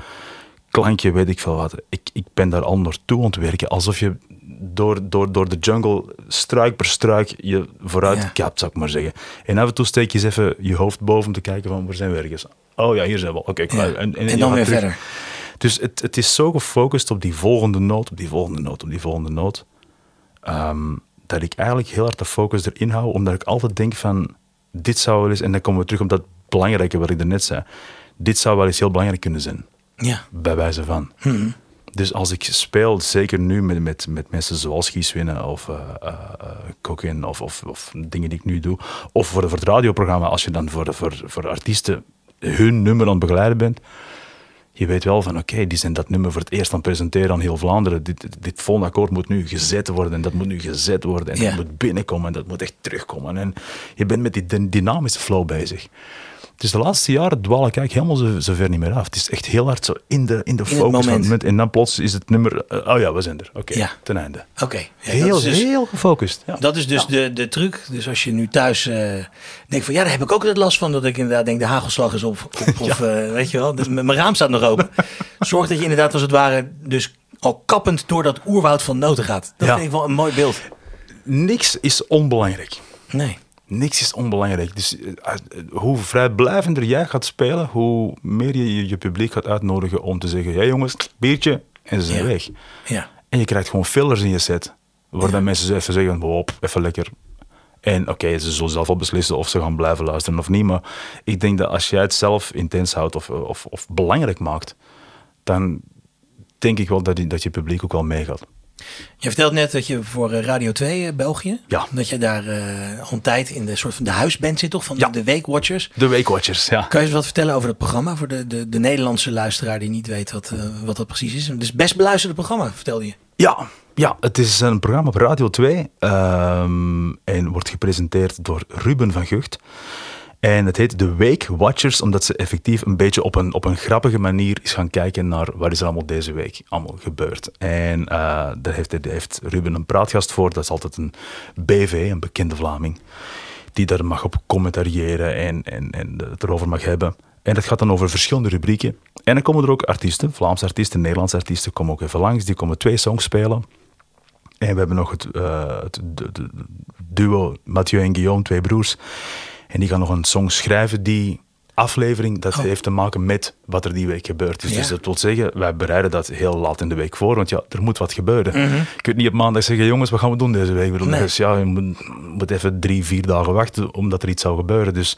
klankje, weet ik veel wat. Ik, ik ben daar al naartoe aan het werken, alsof je door, door, door de jungle struik per struik je vooruit Ja. kapt, zou ik maar zeggen. En af en toe steek je eens even je hoofd boven om te kijken van waar zijn we ergens. Oh ja, hier zijn we. Oké. Ja. En je dan weer terug. verder. Dus het, het is zo gefocust op die volgende noot, op die volgende noot, op die volgende noot. ehm, dat ik eigenlijk heel hard de focus erin hou, omdat ik altijd denk van, dit zou wel eens, en dan komen we terug op dat belangrijke wat ik daarnet zei, dit zou wel eens heel belangrijk kunnen zijn, Ja. bij wijze van. Dus als ik speel, zeker nu met, met, met mensen zoals Gies Winnen of uh, Kokin of, of, of dingen die ik nu doe, of voor, voor het radioprogramma, als je dan voor, de- voor, voor artiesten hun nummer aan het begeleiden bent, je weet wel van oké, die zijn dat nummer voor het eerst aan het presenteren aan heel Vlaanderen. Dit, dit, volgende akkoord moet nu gezet worden en dat moet nu gezet worden en Ja. dat moet binnenkomen en dat moet echt terugkomen. En je bent met die dy- dynamische flow bezig. Dus de laatste jaren dwaal ik eigenlijk helemaal zo, zo ver niet meer af. Het is echt heel hard zo in de, in de focus van moment. het moment. En dan plots is het nummer, eh, oh ja, we zijn er. Oké, Ja. ten einde. Oké. Ja, dat heel, is dus- heel gefocust. Ja. Dat is dus de, de truc. Dus als je nu thuis eh, denkt van ja, daar heb ik ook het last van dat ik inderdaad denk de hagelslag is op. Of, of, eh, weet je wel, dus mijn raam staat nog open. Zorg dat je inderdaad als het ware dus al kappend door dat oerwoud van noten gaat. Dat Ja. vind ik wel een mooi beeld. Niks is onbelangrijk. Nee. Niks is onbelangrijk. Dus eh, eh, hoe vrijblijvender jij gaat spelen, hoe meer je je, publiek gaat uitnodigen om te zeggen: ja jongens, biertje, en ze zijn Ja. weg. Ja. En je krijgt gewoon fillers in je set, waar dan mensen even zeggen: hop, even lekker. En oké, ze zullen zelf wel beslissen of ze gaan blijven luisteren of niet. Maar ik denk dat als jij het zelf intens houdt of, of, of belangrijk maakt, dan denk ik wel dat je, dat je publiek ook wel meegaat. Je vertelt net dat je voor eh, Radio 2 uh, België, Ja. dat je daar eh, al een tijd in de soort van de huisband zit, toch? Van Ja. de, Weekwatchers. De Weekwatchers, ja. Kan je eens wat vertellen over het programma voor de, de, de Nederlandse luisteraar die niet weet wat, eh, wat dat precies is? Het is best beluisterde programma, vertelde je. Ja, ja, het is een programma op Radio 2 ehm, en wordt gepresenteerd door Ruben van Gucht. En het heet The Week Watchers, omdat ze effectief een beetje op een, op een grappige manier is gaan kijken naar wat is er allemaal deze week allemaal gebeurd. En eh, daar, heeft, heeft Ruben een praatgast voor, dat is altijd een BV, een bekende Vlaming, die daar mag op commentariëren en, en, en het erover mag hebben. En dat gaat dan over verschillende rubrieken. En dan komen er ook artiesten, Vlaamse artiesten, Nederlandse artiesten, komen ook even langs. Die komen twee songs spelen. En we hebben nog het, eh, het duo Mathieu en Guillaume, twee broers. En die gaan nog een song schrijven die aflevering, dat Oh. heeft te maken met wat er die week gebeurd is. Ja. Dus dat wil zeggen, wij bereiden dat heel laat in de week voor, want ja, er moet wat gebeuren. Mhm. Je kunt niet op maandag zeggen, jongens, wat gaan we doen deze week? Nee. Dus ja, je moet, moet even drie, vier dagen wachten omdat er iets zou gebeuren. Dus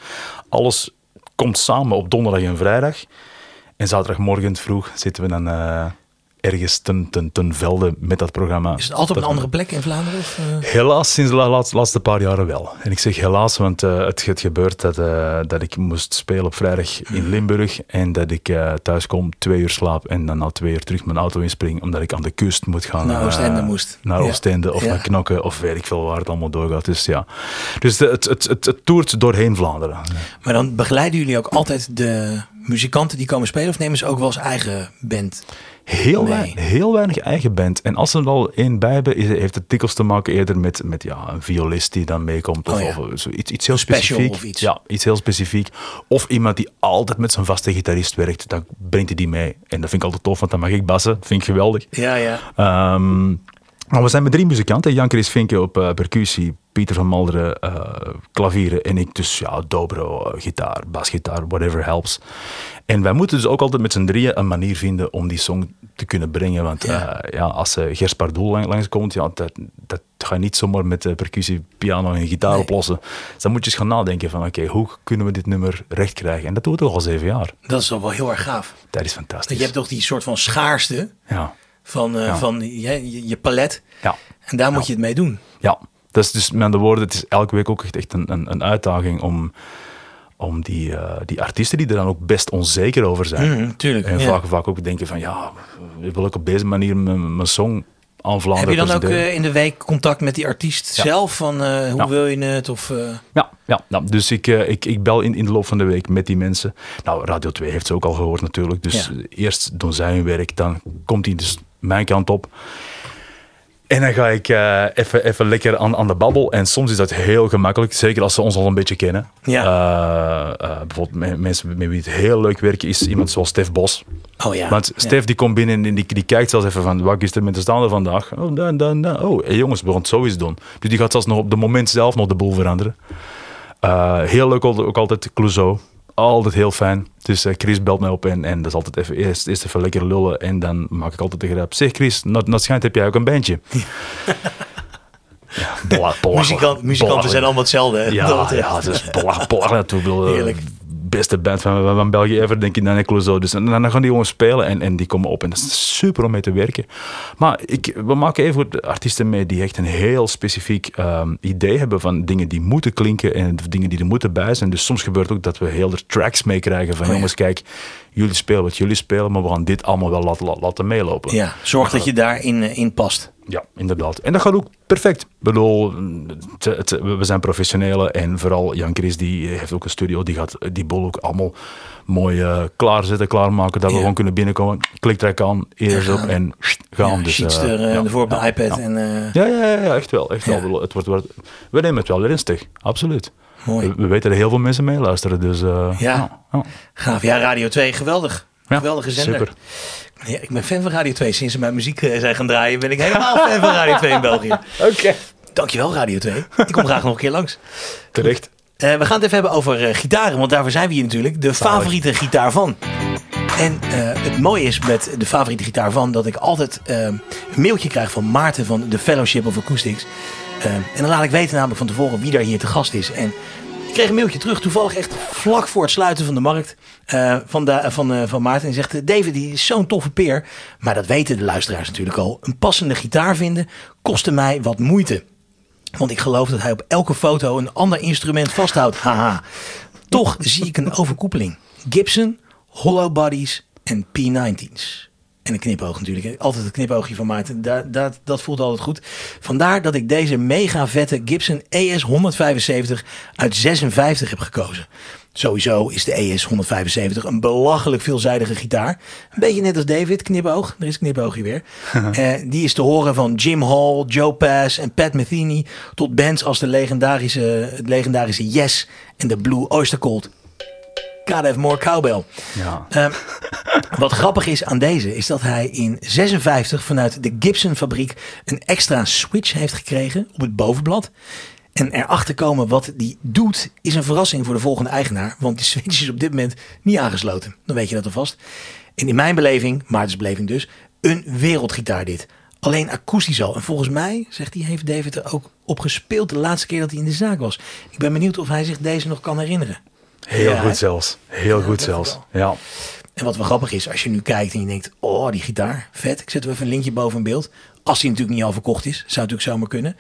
alles komt samen op donderdag en vrijdag. En zaterdagmorgen vroeg zitten we dan eh, ergens ten, ten, ten velde met dat programma. Is het altijd op een andere plek in Vlaanderen? Of, eh? Helaas, sinds de la- laatste, laatste paar jaren wel. En ik zeg helaas, want eh, het, het gebeurt dat, eh, dat ik moest spelen op vrijdag in Limburg en dat ik eh, thuis kom, twee uur slaap en dan na twee uur terug mijn auto inspring, omdat ik aan de kust moet gaan. Naar Oostende moest. Naar Ja. Oostende of Ja. naar Knokken of weet ik veel waar het allemaal doorgaat. Dus ja, dus de- het, het, het, het toert doorheen Vlaanderen. Maar dan begeleiden jullie ook altijd de muzikanten die komen spelen? Of nemen ze ook wel eens eigen band? Heel, Nee. weinig, heel weinig eigen band. En als ze er al één bij hebben, heeft het dikwijls te maken eerder met, met ja, een violist die dan meekomt. Of, Oh ja. of zo, iets, iets heel specifiek. of iets. Ja, iets heel specifiek. Of iemand die altijd met zijn vaste gitarist werkt, dan brengt hij die mee. En dat vind ik altijd tof, want dan mag ik bassen. Dat vind ik geweldig. Ja, ja. Ehm, we zijn met drie muzikanten. Jan Chris Vinken op eh, percussie, Pieter van Malderen eh, klavieren en ik dus ja, dobro, eh, gitaar, basgitaar, whatever helps. En wij moeten dus ook altijd met z'n drieën een manier vinden om die song te kunnen brengen. Want Ja. ja, ja, als uh, Gers Pardoel lang, langskomt, ja, dat, dat ga je niet zomaar met percussie, piano en gitaar Nee. oplossen. Dus dan moet je eens gaan nadenken van oké, hoe kunnen we dit nummer recht krijgen? En dat doen we toch al zeven jaar. Dat is wel heel erg gaaf. Dat is fantastisch. je hebt toch die soort van schaarste Ja, van, eh, Ja. van je, je, je palet. ja. En daar moet je het mee doen. Ja, dat is dus met andere woorden, het is elke week ook echt, echt een, een, een uitdaging om, om die, eh, die artiesten die er dan ook best onzeker over zijn. Tuurlijk, En vaak, vaak ook denken van ja, wil ik op deze manier mijn, mijn song aan Vlaanderen Heb je dan ook eh, in de week contact met die artiest Ja. zelf? Van hoe Ja. wil je het? Of, Ja, ja, dus ik, ik, ik bel in, in de loop van de week met die mensen. Nou, Radio 2 heeft ze ook al gehoord natuurlijk. Dus Ja. eerst doen zij hun werk, dan komt hij dus mijn kant op. En dan ga ik eh, even, even lekker aan, aan de babbel. En soms is dat heel gemakkelijk, zeker als ze ons al een beetje kennen. Ja. Eh, eh, bijvoorbeeld me- mensen met wie het heel leuk werken is iemand zoals Stef Bos. oh ja. Want Ja. Stef die komt binnen en die, die kijkt zelfs even van wat is er met de staande vandaag? Oh, dan, dan, dan. Oh, hey jongens, we gaan het zo eens doen. Dus die gaat zelfs nog op het moment zelf nog de boel veranderen. Heel leuk ook altijd Clouseau. Altijd heel fijn. Dus eh, Chris belt mij op en, en dat is altijd even, eerst, eerst even lekker lullen. En dan maak ik altijd de grap. Zeg Chris, na het schijnt heb jij ook een bandje. ja. Muzikant, muzikanten zijn allemaal hetzelfde. hè? Ja, Dat, ja, het is belachelijk. Heerlijk. Beste band van, van, van België ever, denk ik, dan zo. Dus en, dan gaan die jongens spelen en, en die komen op. En dat is super om mee te werken. Maar ik, we maken even artiesten mee die echt een heel specifiek ehm, idee hebben van dingen die moeten klinken en dingen die er moeten bij zijn. Dus soms gebeurt ook dat we heel de tracks meekrijgen van Oh ja. jongens, kijk, jullie spelen wat jullie spelen, maar we gaan dit allemaal wel laten, laten meelopen. ja, zorg dat je daarin eh, in past. Ja, inderdaad. En dat gaat ook perfect. Ik bedoel, het- het- we zijn professionelen en vooral Jan Chris die heeft ook een studio, die gaat die bol ook allemaal mooi eh, klaarzetten, klaarmaken, dat we Ja. gewoon kunnen binnenkomen. Kliktrek aan, eerst op en gaan. Ja, dus, eh, er eh, ja, ervoor op de ja, iPad. Ja. En, eh, Ja, ja, ja, ja, echt wel. Echt Ja. wel. Het wordt, wordt, we nemen het wel ernstig, absoluut. Mooi. We, we weten dat heel veel mensen meeluisteren, dus eh, Ja. ja. Gaaf. Ja, Radio 2, geweldig. Ja, Geweldige zender. Super. Ja, ik ben fan van Radio 2. Sinds ze mijn muziek eh, zijn gaan draaien, ben ik helemaal fan van Radio 2 in België. Oké. Dankjewel, Radio 2. Ik kom graag nog een keer langs. Terecht. Eh, we gaan het even hebben over eh, gitaren, want daarvoor zijn we hier natuurlijk. De favoriete gitaar van. En het mooie is met de favoriete gitaar van dat ik altijd een mailtje krijg van Maarten van de Fellowship of Acoustics. En dan laat ik weten namelijk van tevoren wie daar hier te gast is. En ik kreeg een mailtje terug, toevallig echt vlak voor het sluiten van de markt eh, van, van, eh, van Maarten. En zegt, David die is zo'n toffe peer. Maar dat weten de luisteraars natuurlijk al. Een passende gitaar vinden kostte mij wat moeite. Want ik geloof dat hij op elke foto een ander instrument vasthoudt. Haha. Toch zie ik een overkoepeling. Gibson, hollow bodies en P90's. En een knipoog natuurlijk. Altijd het knipoogje van Maarten. Dat, dat, dat voelt altijd goed. Vandaar dat ik deze mega vette Gibson ES 175 uit 56 heb gekozen. Sowieso is de ES 175 een belachelijk veelzijdige gitaar. Een beetje net als David, knipoog. Er is knipoogje weer. Eh, die is te horen van Jim Hall, Joe Pass en Pat Metheny... tot bands als de legendarische, het legendarische Yes en de Blue Oyster Cult. Gotta have more cowbell. Ja. Ehm, wat grappig is aan deze, is dat hij in 56 vanuit de Gibson fabriek een extra switch heeft gekregen op het bovenblad. En erachter komen wat die doet, is een verrassing voor de volgende eigenaar. Want die switch is op dit moment niet aangesloten. Dan weet je dat alvast. En in mijn beleving, Maartens beleving dus, een wereldgitaar dit. Alleen akoestisch al. En volgens mij, zegt hij, heeft David er ook op gespeeld de laatste keer dat hij in de zaak was. Ik ben benieuwd of hij zich deze nog kan herinneren. Heel Ja, goed zelfs. Heel goed zelfs. Ja. En wat wel grappig is, als je nu kijkt en je denkt, oh die gitaar, vet. Ik zet er even een linkje boven in beeld. Als die natuurlijk niet al verkocht is, zou natuurlijk zomaar kunnen.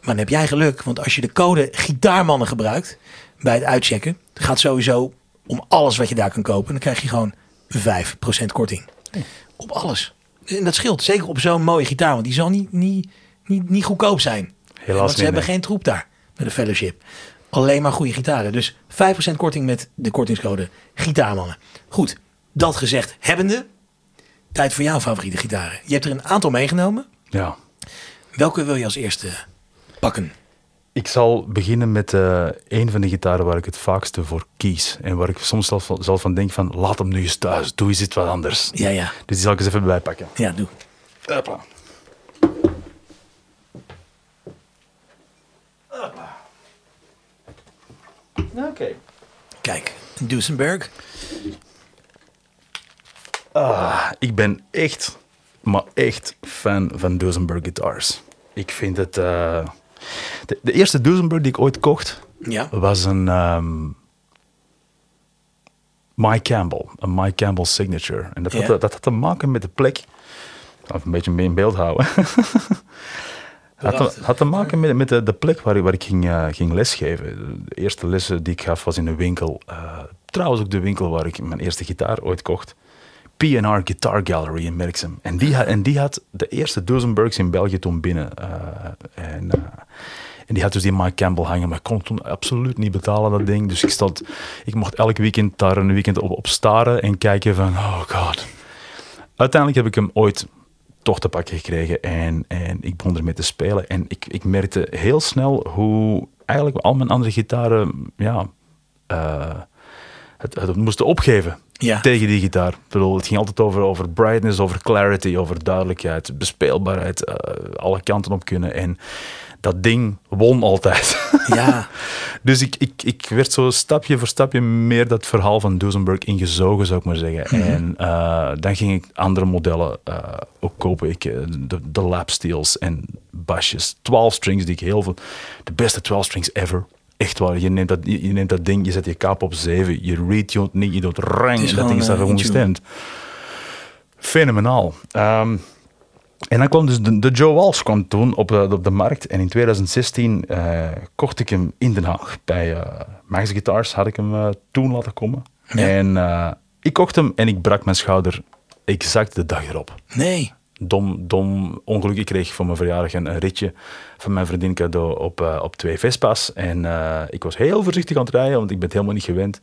Maar dan heb jij geluk, want als je de code gitaarmannen gebruikt bij het uitchecken, gaat sowieso om alles wat je daar kan kopen. Dan krijg je gewoon 5% korting. Op alles. En dat scheelt, zeker op zo'n mooie gitaar, want die zal niet, niet, niet, niet goedkoop zijn. Helaas want ze niet, hebben nee. geen troep daar met de fellowship. Alleen maar goede gitaren. Dus 5% korting met de kortingscode Gitaarmannen. Goed, dat gezegd hebbende, tijd voor jouw favoriete gitaren. Je hebt er een aantal meegenomen. ja. Welke wil je als eerste pakken? Ik zal beginnen met eh, een van de gitaren waar ik het vaakste voor kies. En waar ik soms zelf van, zelf van denk van, laat hem nu eens thuis. Doe eens iets wat anders. Ja, ja. Dus die zal ik eens even bijpakken. Ja, doe. Hopla. Oké. Kijk, Duesenberg. Ah, ik ben echt, maar echt fan van Duesenberg guitars. Ik vind het... eh, de, de eerste Duesenberg die ik ooit kocht, Ja. was een ehm, Mike Campbell. Een Mike Campbell signature. En dat, Ja. had, dat had te maken met de plek... Even een beetje mee in beeld houden. had, te, had te maken met, met de, de plek waar, ik- waar ik ging, eh, ging lesgeven. De eerste lessen die ik gaf was in een winkel. eh, trouwens ook de winkel waar ik mijn eerste gitaar ooit kocht. P&R Guitar Gallery in Merksem. En die, had, en die had de eerste Duesenbergs in België toen binnen. eh, en, eh, en die had dus die Mike Campbell hangen, maar ik kon toen absoluut niet betalen, dat ding. Dus ik, stond, ik mocht elk weekend daar een weekend op, op staren en kijken van, oh god. Uiteindelijk heb ik hem ooit toch te pakken gekregen en, en ik begon ermee te spelen. En ik, ik merkte heel snel hoe eigenlijk al mijn andere gitaren, ja, eh, het, het moesten opgeven Ja. tegen die gitaar. Ik bedoel, het ging altijd over, over brightness, over clarity, over duidelijkheid, bespeelbaarheid, eh, alle kanten op kunnen. En dat ding won altijd. Ja. dus ik, ik, ik werd zo stapje voor stapje meer dat verhaal van Duesenberg ingezogen, zou ik maar zeggen. En eh, dan ging ik andere modellen eh, ook kopen. Ik, de, de lapsteels en basjes. 12 strings die ik heel veel... De beste 12 strings ever. Echt waar. Je neemt dat, je neemt dat ding, je zet je kaap op 7. Je retunt niet, je doet rang. Dat ding staat eh, gewoon gestemd. Fenomenaal. Ehm, en dan kwam dus de, de Joe Walsh kwam toen op de, op de markt. En in 2016 eh, kocht ik hem in Den Haag. Bij eh Max Guitars had ik hem toen laten komen. Ja. En ik kocht hem en ik brak mijn schouder exact de dag erop. Nee. Dom, dom ongeluk. Ik kreeg voor mijn verjaardag een, ritje van mijn vriendin cadeau op, eh, op twee Vespa's. En eh, ik was heel voorzichtig aan het rijden, want ik ben het helemaal niet gewend.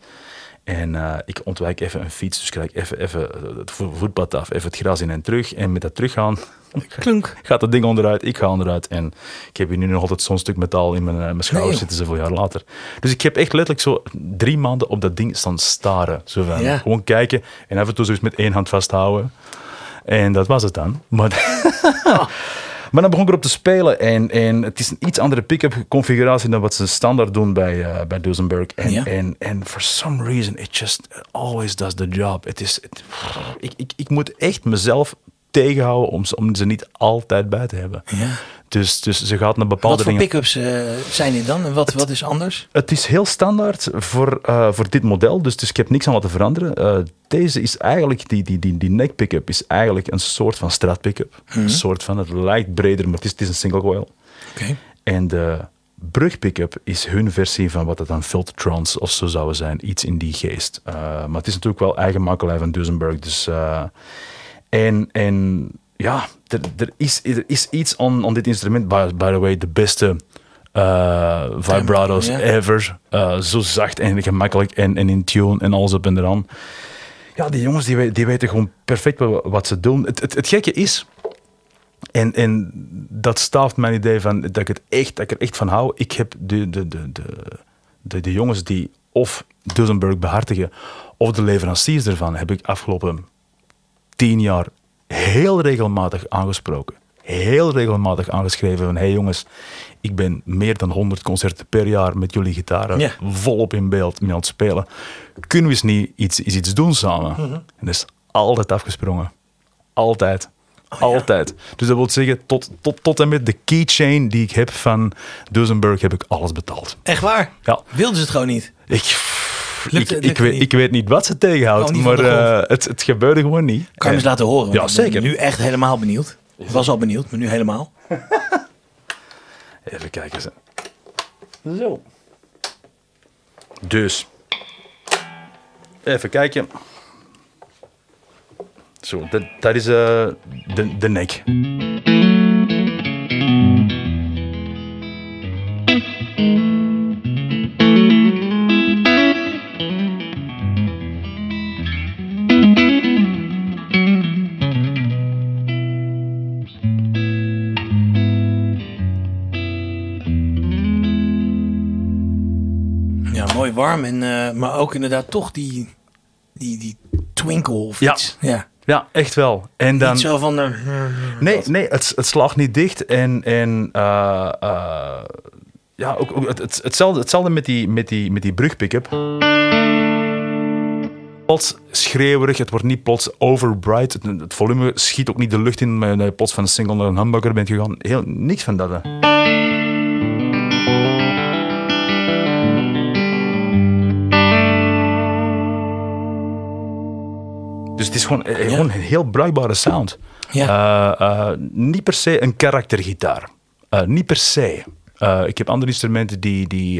En eh, ik ontwijk even een fiets, dus krijg ik even, even het vo- voetpad af, even het gras in en terug. En met dat teruggaan Klunk. gaat het ding onderuit, ik ga onderuit. En ik heb hier nu nog altijd zo'n stuk metaal in mijn, mijn schouder Nee, zitten, zoveel jaar later. Dus ik heb echt letterlijk zo drie maanden op dat ding staan staren. Zo van, Ja. Gewoon kijken en af en toe zoiets met één hand vasthouden. En dat was het dan. Maar Maar dan begon ik erop te spelen en, en het is een iets andere pick-up configuratie dan wat ze standaard doen bij, uh, bij Duesenberg. En, Ja. en, en for some reason, it just always does the job. Het is, ik, ik, ik moet echt mezelf tegenhouden om, ze- om ze niet altijd bij te hebben. Ja. Dus, dus ze gaat naar bepaalde Wat voor dingen... pick-ups eh, zijn dit dan? En wat, wat is anders? Het is heel standaard voor, eh, voor dit model, dus, dus ik heb niks aan laten veranderen. Eh, deze is eigenlijk, die, die, die, die neck pick-up is eigenlijk een soort van strat pick-up. Een soort van, het lijkt breder, maar het is, het is een single coil. Oké. En de brug pick-up is hun versie van wat het dan Filtertrons of zo zouden zijn. Iets in die geest. Maar het is natuurlijk wel eigen makelij van Duesenberg. Dus, en, en ja, er, er, is, er is iets aan aan dit instrument. By, by the way, de beste eh, vibratos ever. Eh, zo zacht en gemakkelijk en, en in tune en alles op en eraan. Ja, die jongens die, die weten gewoon perfect wat, wat ze doen. Het, het, het gekke is, en, en dat staaft mijn idee van dat ik, het echt, dat ik er echt van hou. Ik heb de, de, de, de, de, de jongens die of Duesenberg behartigen of de leveranciers ervan, heb ik afgelopen tien jaar heel regelmatig aangesproken. Heel regelmatig aangeschreven van hey jongens, ik ben meer dan 100 concerten per jaar met jullie gitaren volop in beeld mee aan het spelen. Kunnen we eens niet iets, eens iets doen samen? En dat is altijd afgesprongen. Altijd. Altijd. Dus dat wil zeggen, tot, tot, tot en met de keychain die ik heb van Duesenberg heb ik alles betaald. Echt waar? Ja. Wilden ze het gewoon niet? Ik, ik, ik, weet, niet? ik weet niet wat ze tegenhoudt, Oh, niet maar eh, het, het gebeurde gewoon niet. Kan je me eens En- laten horen? Ja, ik ben zeker. nu echt helemaal benieuwd. Ik was al benieuwd, maar nu helemaal. Even kijken. Ze. Zo. Dus. Even kijken. Zo, dat, dat is eh, de, de nek. Warm. En, eh, maar ook inderdaad toch die, die, die twinkle of Ja. iets. Ja. Ja, echt wel. En dan. Niet zo van... de Nee, nee het, het slaagt niet dicht. En, en eh, eh, ja, ook, ook het, het, hetzelfde, hetzelfde met die, met die, met die brugpick-up. Plots schreeuwerig, het wordt niet plots overbright. Het, het volume schiet ook niet de lucht in, maar plots van een single naar een humbucker bent gegaan. Heel, niks van dat. hè. Dus het is gewoon, eh, gewoon een heel bruikbare sound. Ja. Eh, eh, niet per se een karaktergitaar. Niet per se. Ik heb andere instrumenten die, die,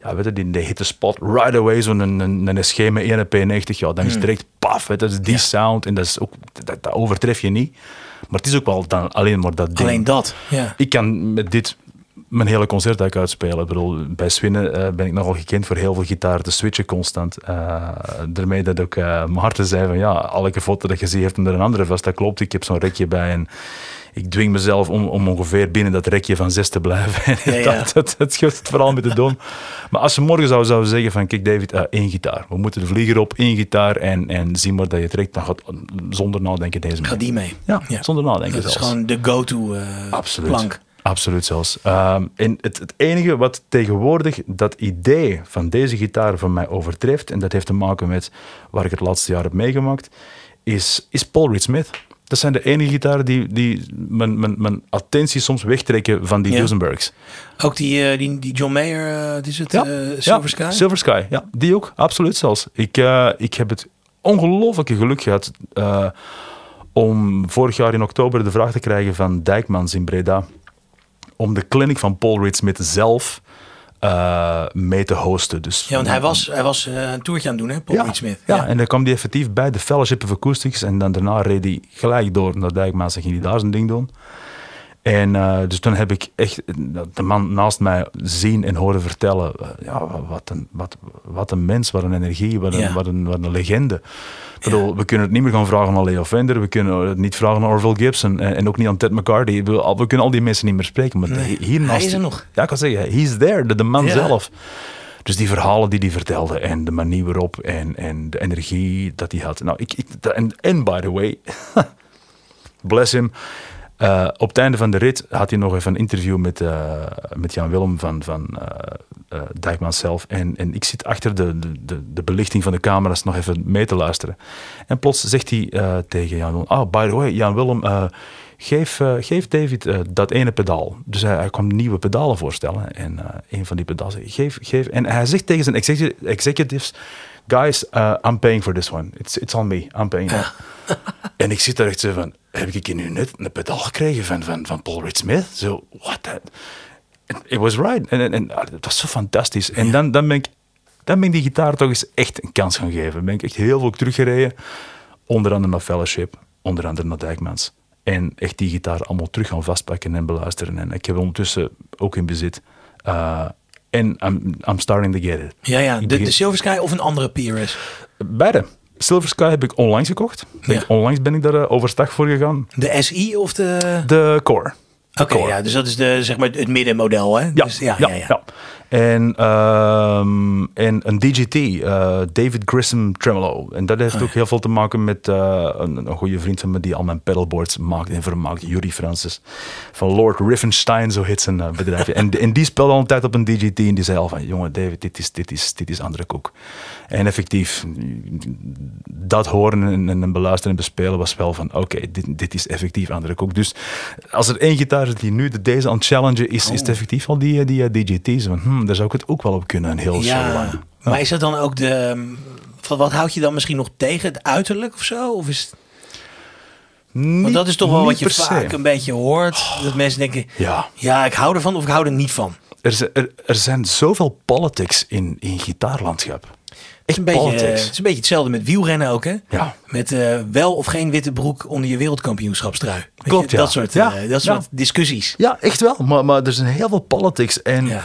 ja, weet je, die, die hit the spot right away. Zo'n een, een, een SG met 1 P90, ja, dan is het direct paf. weet Dat is die sound en dat, is ook, dat, dat overtref je niet. Maar het is ook wel dan alleen maar dat ding. Alleen dat. Ja. Ik kan met dit mijn hele concert uitspelen. Ik bedoel, bij Swinnen eh, ben ik nogal gekend voor heel veel gitaar te switchen constant. Eh daarmee dat ook eh Maarten zei van ja, elke foto dat je ziet heeft hem er een andere vast. Dat klopt, ik heb zo'n rekje bij en ik dwing mezelf om, om ongeveer binnen dat rekje van zes te blijven. En Ja, ja. dat, dat, dat vooral met de dom. Maar als ze morgen zou, zou zeggen van kijk David, één gitaar. We moeten de vlieger op, één gitaar en, en zie maar dat je trekt. Dan gaat zonder nadenken deze mee. Ga die mee. Ja, zonder nadenken Dat is zelfs. gewoon de go-to Absoluut. plank. Absoluut zelfs. Ehm, en het, het enige wat tegenwoordig dat idee van deze gitaar van mij overtreft, en dat heeft te maken met waar ik het laatste jaar heb meegemaakt, is, is Paul Reed Smith. Dat zijn de enige gitaren die, die mijn, mijn, mijn attentie soms wegtrekken van die Ja. Duesenbergs. Ook die, eh, die, die John Mayer, eh, wat is het? Eh, Silver Sky? Silver Sky, ja. Die ook, absoluut zelfs. Ik, eh, ik heb het ongelooflijke geluk gehad eh, om vorig jaar in oktober de vraag te krijgen van Dijkmans in Breda om de clinic van Paul Reed Smith zelf eh, mee te hosten. Dus, ja, want hij was, hij was eh, een toertje aan het doen, hè, Paul ja, Reed Smith. Ja, en dan kwam hij effectief bij de Fellowship of Acoustics en dan daarna reed hij gelijk door naar Dijkmans en ging hij daar zijn ding doen. En eh, dus toen heb ik echt de man naast mij zien en horen vertellen. eh, ja, wat een, wat, wat een mens, wat een energie, wat een, Ja. wat een, wat een legende. Ik bedoel, We kunnen het niet meer gaan vragen aan Leo Fender, we kunnen het niet vragen aan Orville Gibson en, en ook niet aan Ted McCarthy. We, kunnen al die mensen niet meer spreken. Maar Nee, hier hij is er nog. Ja, ik kan zeggen, he's there, de, de man Ja. zelf. Dus die verhalen die hij vertelde en de manier waarop en, en de energie dat hij had. Nou, ik, ik, en, en by the way, bless him. Eh, op het einde van de rit had hij nog even een interview met, eh, met Jan Willem van, van eh Dijkman zelf. En, en ik zit achter de, de- de, belichting van de camera's nog even mee te luisteren. En plots zegt hij tegen Jan Willem: Oh, by the way, Jan Willem, geef, geef David dat ene pedaal. Dus hij, hij kwam nieuwe pedalen voorstellen. En een van die pedalen zei, geef, geef. En hij zegt tegen zijn execu- executives: Guys, eh, I'm paying for this one. It's, it's on me. I'm paying. En ik zit daar echt zo van, heb ik nu net een pedaal gekregen van, van, van Paul Reed Smith? Zo, what the... And It was right. En, en, en ah, dat was zo fantastisch. En dan, dan, ben ik, dan ben ik die gitaar toch eens echt een kans gaan geven. Ben ik echt heel veel teruggereden. Onder andere naar Fellowship, onder andere naar Dijkmans. En echt die gitaar allemaal terug gaan vastpakken en beluisteren. En ik heb ondertussen ook in bezit. Uh, en I'm, I'm starting to get it. Ja, ja. De, de Silver Sky of een andere PRS? Beide. Silver Sky heb ik onlangs gekocht. Ja. onlangs ben ik daar eh, overstag voor gegaan. De SI of de... De Core. Oké, ja. Dus dat is de, zeg maar, het middenmodel, hè? Ja, Dus, ja, ja, ja, ja. En, ehm, en een DGT, eh, David Grissom Tremolo. En dat heeft Oh, ook heel veel te maken met eh, een, een goede vriend van me die al mijn pedalboards maakt en vermaakt, Yuri Francis. Van Lord Riffenstein, zo heet zijn eh, bedrijfje. en, en die speelde al een tijd op een DGT en die zei al van, jongen David, dit is, dit is, dit is andere koek. En effectief, dat horen en, en beluisteren en bespelen was wel van, oké, dit, dit is effectief andere koek. Dus als er één gitaar is die nu de, deze aan het challengen is, is het effectief al die, die DGT's. Van, hmm, daar zou ik het ook wel op kunnen, een heel lang. Maar is dat dan ook de... Wat, wat houd je dan misschien nog tegen? Het uiterlijk of zo? Of is het- want dat is toch wel wat je vaak een beetje hoort. Dat mensen denken, Ja, ja, ik hou ervan of ik hou er niet van. er, zijn- er, er zijn zoveel politics in, in gitaarlandschap. Het is, een beetje, het is een beetje hetzelfde met wielrennen ook, hè? Ja. Met eh, wel of geen witte broek onder je wereldkampioenschapstrui. Je, Klopt, ja. Dat soort, Ja, eh, dat ja. soort discussies. Ja, echt wel. Maar, maar er zijn heel veel politics. En Ja.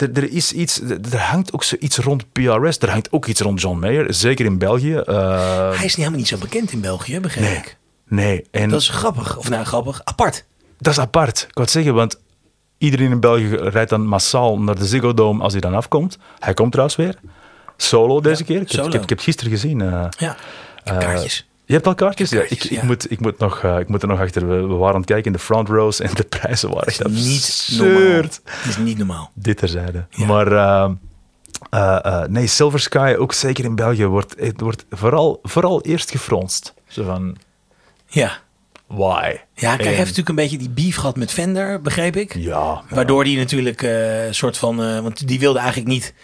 Er, er is iets, er, hangt ook zoiets rond PRS. Er hangt ook iets rond John Mayer. Zeker in België. Eh, Hij is niet helemaal niet zo bekend in België, begrijp nee, ik. nee. En Dat is grappig. Of nou, grappig. Apart. Dat is apart. Ik wou het zeggen, want iedereen in België rijdt dan massaal naar de Ziggo Dome als hij dan afkomt. Hij komt trouwens weer. Solo deze keer. Ik heb, solo. ik, heb, ik heb gisteren gezien. eh, Ja. Eh, kaartjes. Je hebt al kaartjes? Ja, ik, ik, ja. Moet, ik, moet nog, eh, ik moet er nog achter. We, we waren aan het kijken in de front rows en de prijzen waren echt Niet normaal. Het is niet normaal. Dit terzijde. Ja. Maar eh, eh, nee, Silver Sky, ook zeker in België, wordt, het wordt vooral, vooral eerst gefronst. Zo van, Ja. why? Ja, kijk, hij heeft natuurlijk een beetje die beef gehad met Fender, begreep ik. Ja, Waardoor die natuurlijk een soort van... want die wilde eigenlijk niet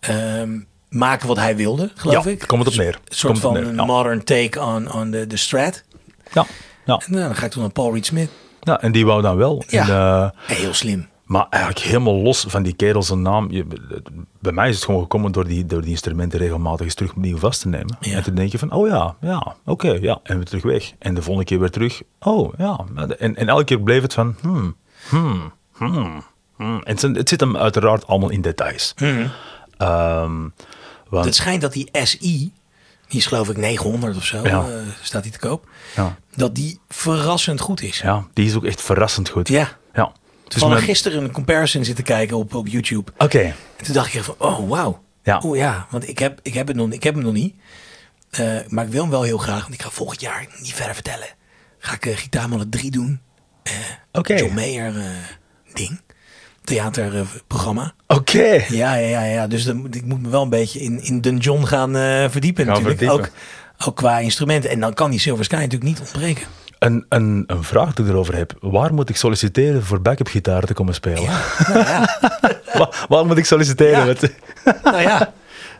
ehm, maken wat hij wilde, geloof ja, ik. komt het op neer. Een soort van een ja. modern take on, on de, de Strat. Ja, ja. En nou, dan ga ik toen naar Paul Reed Smith. ja, en die wou dan wel. Ja. En, eh, Heel slim. maar eigenlijk helemaal los van die kerel zijn naam. Je, bij mij is het gewoon gekomen door die, door die instrumenten regelmatig eens terug opnieuw vast te nemen. Ja. En toen denk je van, oh ja, ja, oké, ja. En weer terug weg. En de volgende keer weer terug. Oh ja. En, en elke keer bleef het van, hmm, hmm, hmm, hmm. En het, zit hem uiteraard allemaal in details. Ehm, want, Het schijnt dat die SI, die is geloof ik 900 of zo, Ja. eh, staat die te koop. ja, Dat die verrassend goed is. ja, die is ook echt verrassend goed. Ja. ja. Dus Van mijn- gisteren een comparison zitten kijken op, op YouTube. Oké, En toen dacht ik van, oh wauw. Ja. Oh ja, want ik heb, ik heb, het, nog, ik heb hem nog niet. Eh, maar ik wil hem wel heel graag. Want ik ga volgend jaar niet verder vertellen. Ga ik uh, Gitaarmannen 3 doen. oké, John Mayer ding. Theaterprogramma. oké. ja, ja, ja, ja. Dus dan, ik moet me wel een beetje in, in Dungeon gaan eh, verdiepen Gaan natuurlijk. verdiepen. Ook, ook qua instrumenten. En dan kan die Silver Sky natuurlijk niet ontbreken. Een, een, een vraag die ik erover heb. Waar moet ik solliciteren voor backup gitaar te komen spelen? Ja, nou ja. waar, waar moet ik solliciteren? Met- nou ja.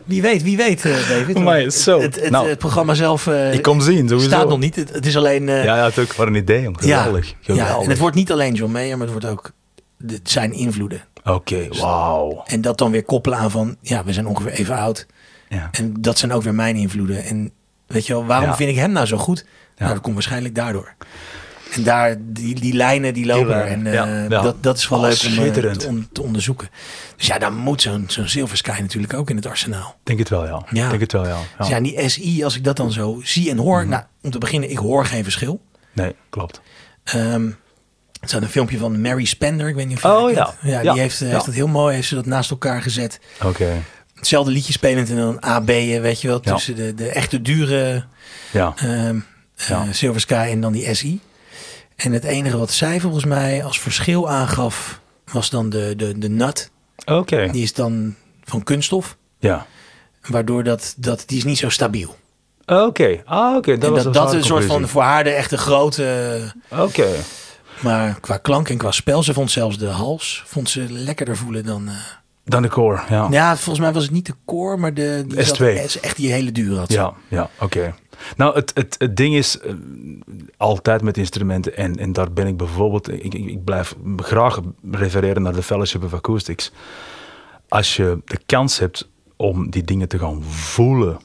Wie weet, wie weet, eh, David. Het- zo. Het, het, Nou, het programma zelf eh, ik kom zien, sowieso. staat nog niet. Het, het is alleen... Ja, ja, natuurlijk. Wat een idee, jong. Ja, Geweldig. ja, Geweldig. en het wordt niet alleen John Mayer, maar het wordt ook de, zijn invloeden. Oké, wauw. En dat dan weer koppelen aan van, ja, we zijn ongeveer even oud. Ja. En dat zijn ook weer mijn invloeden. En weet je wel, waarom Ja. vind ik hem nou zo goed? Nou, dat komt waarschijnlijk daardoor. En daar, die, die lijnen, die lopen. en eh, ja, ja. Dat, dat is wel Oh, leuk om eh, schitterend. te, on- te onderzoeken. Dus ja, dan moet zo'n zo'n Silver Sky natuurlijk ook in het arsenaal. Denk het wel, ja. Ja. Denk het wel, ja. ja. Dus ja, die SI, als ik dat dan zo zie en hoor. Mhm. Nou, om te beginnen, ik hoor geen verschil. Nee, klopt. Ehm er staat een filmpje van Mary Spender. Ik weet niet of je Oh, ja. ja. Ja. Die heeft, eh, Ja. heeft het heel mooi, heeft ze dat naast elkaar gezet. Oké. Hetzelfde liedje spelend en dan AB'en, weet je wel. Ja. Tussen de, de echte dure Ja. ehm, Ja. eh, Silver Sky en dan die SI. En het enige wat zij volgens mij als verschil aangaf, was dan de, de, de nut. Oké. Die is dan van kunststof. Ja. Waardoor dat, dat, die is niet zo stabiel. Oké. Ah, oké. Dat en was dat, een dat is een soort van voor haar de echte grote... Oké. Maar qua klank en qua spel, ze vond zelfs de hals vond ze lekkerder voelen dan... eh, Dan de core, ja. Ja, volgens mij was het niet de core, maar de die S2. zat- is echt die hele duur had. Ja, ja oké. Nou, het, het, het ding is eh, altijd met instrumenten, en, en daar ben ik bijvoorbeeld, ik, ik, blijf graag refereren naar de Fellowship of Acoustics. Als je de kans hebt om die dingen te gaan voelen,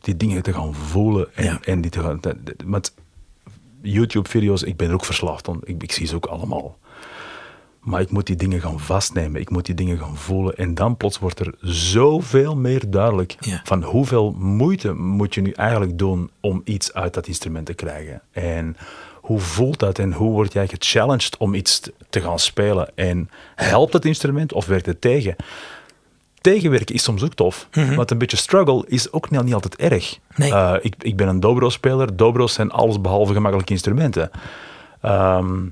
die dingen te gaan voelen en, Ja. en die te gaan. Met YouTube-video's, ik ben er ook verslaafd aan, ik, ik zie ze ook allemaal. Maar ik moet die dingen gaan vastnemen, ik moet die dingen gaan voelen. En dan plots wordt er zoveel meer duidelijk Ja. van hoeveel moeite moet je nu eigenlijk doen om iets uit dat instrument te krijgen. En hoe voelt dat en hoe word jij gechallenged om iets te- te gaan spelen? En helpt het instrument of werkt het tegen? Tegenwerken is soms ook tof, want een beetje struggle is ook niet, niet altijd erg. Nee. Eh, ik, ik ben een dobro-speler. Dobro's zijn alles behalve gemakkelijke instrumenten. Ehm,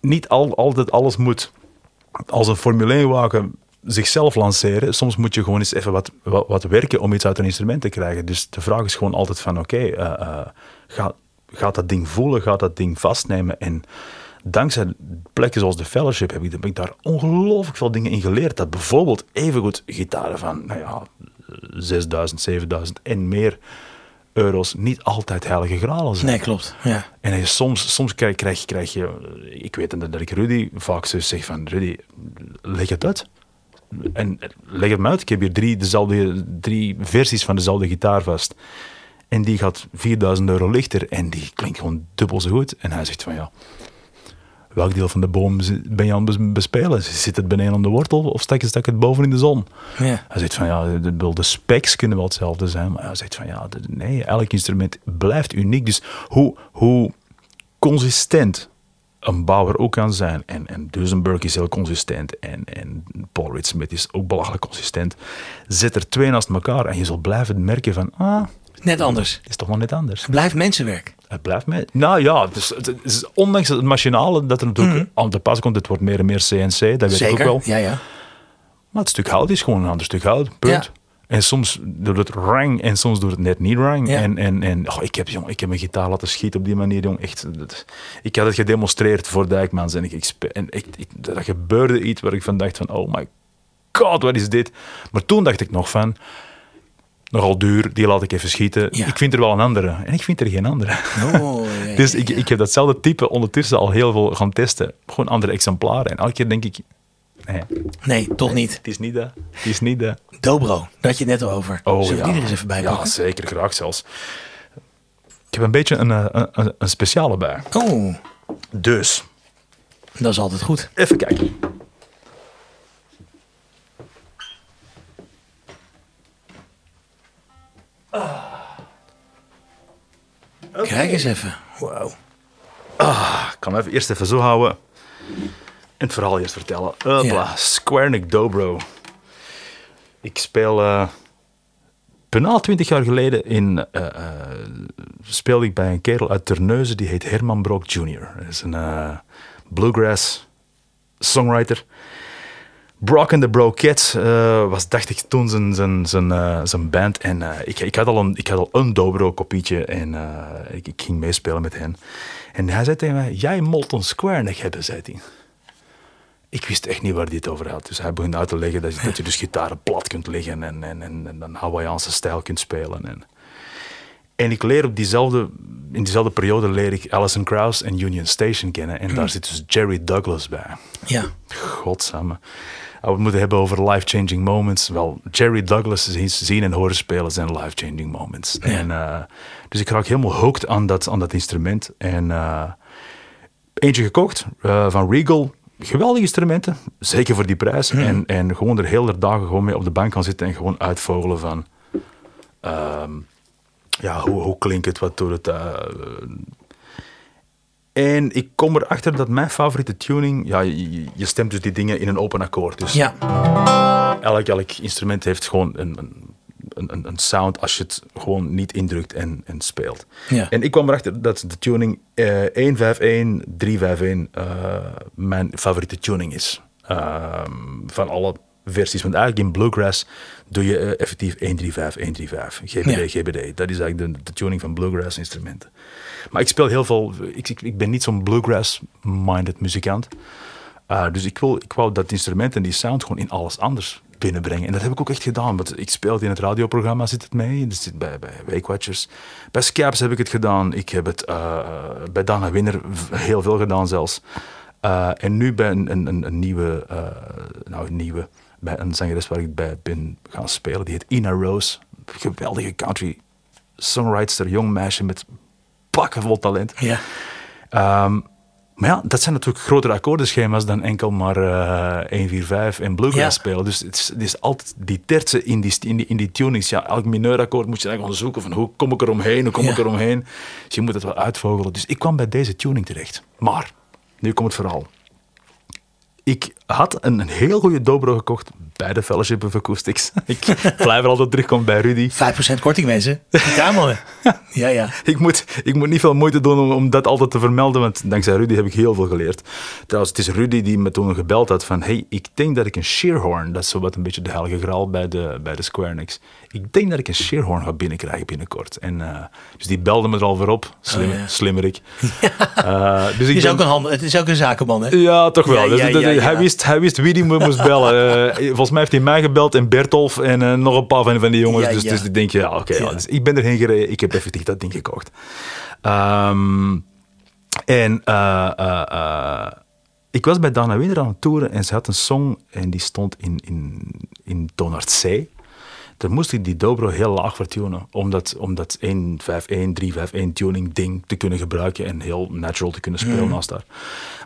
niet al, altijd alles moet als een Formule 1-wagen zichzelf lanceren. Soms moet je gewoon eens even wat, wat, wat werken om iets uit een instrument te krijgen. Dus de vraag is gewoon altijd van, oké, eh, eh, ga, gaat dat ding voelen, gaat dat ding vastnemen? En dankzij plekken zoals de Fellowship heb ik, heb ik daar ongelooflijk veel dingen in geleerd. Dat bijvoorbeeld evengoed gitaren van, nou ja, 6000, 7000 en meer euro's niet altijd heilige gralen zijn. Nee, klopt. Ja. En je, soms, soms krijg, krijg, krijg je, ik weet dat dat ik Rudy vaak zo zeg van, Rudy, leg het uit. En leg het me uit. Ik heb hier drie, dezelfde, drie versies van dezelfde gitaar vast. En die gaat 4000 euro lichter en die klinkt gewoon dubbel zo goed. En hij zegt van, ja, welk deel van de boom ben je aan het bes- bespelen? Zit het beneden aan de wortel of stak je stak het boven in de zon? Ja. Hij zegt van ja, de, de- de specs kunnen wel hetzelfde zijn, maar hij zegt van ja, nee, elk instrument blijft uniek. Dus hoe, hoe consistent een bouwer ook kan zijn, en, en Duesenberg is heel consistent, en, en Paul Reed Smith is ook belachelijk consistent, zet er twee naast elkaar en je zult blijven merken van, ah, Net anders. het is toch wel net anders. Het blijft mensenwerk. Het blijft mij. Nou ja, is, het is, ondanks het machinale dat er natuurlijk aan te pas komt, het wordt meer en meer CNC, dat weet ik ook wel. Ja, ja. Maar het stuk hout is gewoon een ander stuk hout. Punt. Ja. En soms doet het rang en soms doet het net niet rang. Ja. En, en, en oh, ik, heb, jong, ik heb mijn gitaar laten schieten op die manier. Jong. Echt, dat- ik had het gedemonstreerd voor Dijkmans. En, ik, en ik, ik, er gebeurde iets waar ik van dacht van... Oh my god, wat is dit? Maar toen dacht ik nog van... Nogal duur, die laat ik even schieten. Ja. Ik vind er wel een andere. En ik vind er geen andere. Oh, ja, ja, dus ja, ik, ja. ik heb datzelfde type ondertussen al heel veel gaan testen. Gewoon andere exemplaren. En elke keer denk ik... Nee, Nee, toch niet. het is niet dat. Het is niet dat. Dobro, daar had je het net over. Oh, Zullen we ja. er eens even bij Ja, pakken? zeker. Graag zelfs. Ik heb een beetje een, eh, een, een, een speciale bij. Oh, Dus, dat is altijd goed. even kijken. Kijk eens even. Wow. Ik kan hem even eerst even zo houden. En het verhaal eerst vertellen. Ja. Squarenic Dobro. Ik speel... bijna twintig jaar geleden in, eh, speelde ik bij een kerel uit Terneuzen. Die heet Herman Brock Jr. Dat is een bluegrass songwriter. Brock and the Brokettes eh, was, dacht ik, toen zijn, zijn, zijn, eh, zijn band. En eh, ik, ik, had al een, ik had al een Dobro-kopietje en ik, ik ging meespelen met hen. En hij zei tegen mij, jij Molten Square nog hebben, zei hij. Ik wist echt niet waar hij het over had. Dus hij begon uit te leggen dat, je- dat je dus gitaren plat kunt liggen en, en, en, en een Hawaiianse stijl kunt spelen. En, en ik leer op diezelfde, in diezelfde periode leer ik Alison Krauss en Union Station kennen. En daar zit dus Jerry Douglas bij. Ja. Godsamme. Als we moeten hebben over life-changing moments. Wel, Jerry Douglas zien, en horen spelen zijn life-changing moments. En, eh, dus ik raak helemaal hooked aan dat, aan dat instrument. En eh, eentje gekocht eh, van Regal. Geweldige instrumenten, zeker voor die prijs. En, en gewoon er heel de dagen gewoon mee op de bank gaan zitten en gewoon uitvogelen van... ehm, ja, hoe, hoe klinkt het, wat doet het... eh, en ik kom erachter dat mijn favoriete tuning... Ja, je, je stemt dus die dingen in een open akkoord. Dus Ja. elk, elk instrument heeft gewoon een, een, een, een, sound als je het gewoon niet indrukt en, en speelt. Ja. En ik kwam erachter dat de tuning eh 151, 351 eh, mijn favoriete tuning is. Ehm, van alle versies. Want eigenlijk in Bluegrass doe je eh, effectief 135, 135. GBD, Ja. GBD. Dat is eigenlijk de, de tuning van Bluegrass instrumenten. Maar ik speel heel veel... Ik, ik, ik ben niet zo'n Bluegrass-minded muzikant. Uh, dus ik, wil, ik wou dat instrument en die sound gewoon in alles anders binnenbrengen. En dat heb ik ook echt gedaan. Want ik speelde in het radioprogramma, zit het mee. Dat zit bij, bij Wakewatchers. Bij Scaps heb ik het gedaan. Ik heb het uh, bij Dana Winner heel veel gedaan zelfs. Uh, en nu bij een, een, een nieuwe... Uh, nou, een nieuwe... Bij een zangeres waar ik bij ben gaan spelen. Die heet Ina Rose. Geweldige country songwriter. Jong meisje met pakken vol talent. Ja. Um, maar ja, dat zijn natuurlijk grotere akkoordenschema's dan enkel maar uh, 1, 4, 5 en bluegrass Ja. spelen. Dus het is, het is altijd die tertsen in die, in die, in die tunings. Ja, elk mineurakkoord moet je dan gewoon zoeken van hoe kom ik er omheen, hoe kom Ja. ik er omheen. Dus je moet het wel uitvogelen. Dus ik kwam bij deze tuning terecht. Maar, nu komt het verhaal. Ik had een, een heel goede dobro gekocht bij de Fellowship of Acoustics. ik blijf er altijd terugkomen bij Rudy. 5% korting mensen. Ja. Ja, ja. ik, moet, ik moet niet veel moeite doen om, om dat altijd te vermelden, want dankzij Rudy heb ik heel veel geleerd. Trouwens, het is Rudy die me toen gebeld had van hey, ik denk dat ik een shearhorn, dat is zo wat een beetje de heilige graal bij de, bij de Square Enix, ik denk dat ik een shearhorn ga binnenkrijgen binnenkort. En, uh, dus die belde me er al voor op, Slim, Oh, ja. slimmerik. Uh, dus ik Het is, ook een handel, het is ook een zakenman, hè? ja, toch wel. Ja, Dus dat-. Hij, wist, hij wist wie die moest bellen. Eh, volgens mij heeft hij mij gebeld en Bertolf en eh, nog een paar van, van die jongens. Ja, dus, ja. dus ik denk, ja, oké. Ja. Dus ik ben erheen gereden. Ik heb effectief dat ding gekocht. Ehm, en eh, ik was bij Dana Winner aan het toeren en ze had een song en die stond in, in, in Daar moest ik die dobro heel laag vertunen, om dat, om dat 151, 351 tuning ding te kunnen gebruiken en heel natural te kunnen spelen naast daar.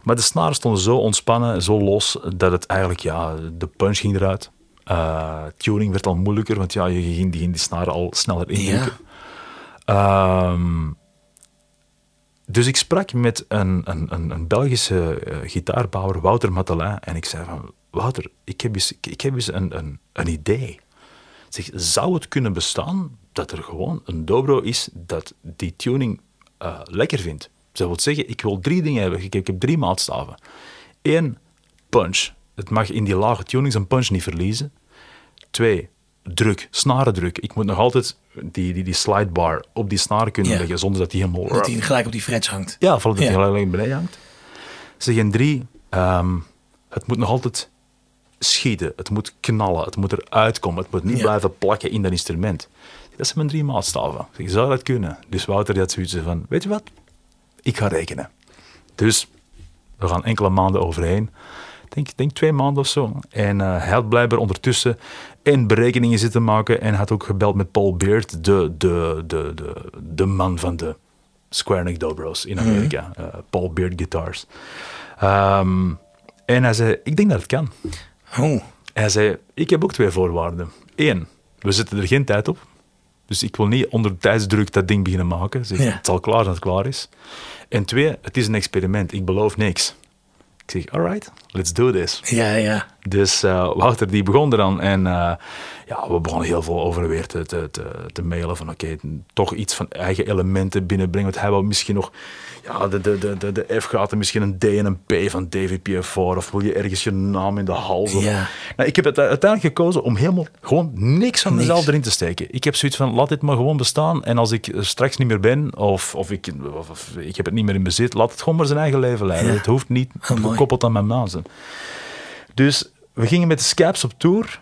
Maar de snaren stonden zo ontspannen, zo los, dat het eigenlijk, ja, de punch ging eruit. Uh, tuning werd al moeilijker, want ja, je ging die, die snaren al sneller indrukken. Ehm, dus ik sprak met een, een, een, een Belgische uh, gitaarbouwer, Wouter Matelin, en ik zei van, Wouter, ik heb eens, ik, ik heb eens een, een, een idee. Zeg, zou het kunnen bestaan dat er gewoon een dobro is dat die tuning uh, lekker vindt? Dat wil zeggen, ik wil drie dingen hebben. Ik, ik heb drie maatstaven. Eén, punch. Het mag in die lage tunings een punch niet verliezen. Twee, druk, snarendruk. Ik moet nog altijd die, die, die slidebar op die snaren kunnen Ja. leggen zonder dat die helemaal... Dat hij gelijk op die frets hangt. Ja, vooral dat Ja. hij gelijk beneden hangt. Zeg, en drie, ehm, het moet nog altijd schieten. Het moet knallen. Het moet eruit komen. Het moet niet Ja. blijven plakken in dat instrument. Dat zijn mijn drie maatstaven. Ik zeg, zou dat kunnen? Dus Wouter had zoiets van, weet je wat? Ik ga rekenen. Dus we gaan enkele maanden overheen. Ik denk, denk twee maanden of zo. En uh, hij had blijkbaar ondertussen en berekeningen zitten maken en had ook gebeld met Paul Beard, de, de, de, de, de man van de Square Enix Dobros in Amerika. Mm. Uh, Paul Beard Guitars. Um, en hij zei, ik denk dat het kan. Oh. Hij zei, ik heb ook twee voorwaarden. Eén, we zetten er geen tijd op. Dus ik wil niet onder tijdsdruk dat ding beginnen maken. Zeg, Ja. Het zal klaar zijn dat het klaar is. En twee, het is een experiment. Ik beloof niks. Ik zeg, alright, let's do this. Ja, ja. Dus uh, Wouter die begon eraan en uh, ja, we begonnen heel veel over en weer te, te, te, te mailen van oké, okay, toch iets van eigen elementen binnenbrengen. Want hij wou misschien nog ja, de, de, de, de, F gaten, misschien een D en een P van David P4 of wil je ergens je naam in de hals? Ja. Nou, ik heb het uiteindelijk gekozen om helemaal gewoon niks van Niks. mezelf erin te steken. Ik heb zoiets van laat dit maar gewoon bestaan en als ik straks niet meer ben of, of, ik, of, of ik heb het niet meer in bezit, laat het gewoon maar zijn eigen leven leiden. Ja. Het hoeft niet Oh, gekoppeld aan mijn naam zijn. Dus we gingen met de Scaps op tour,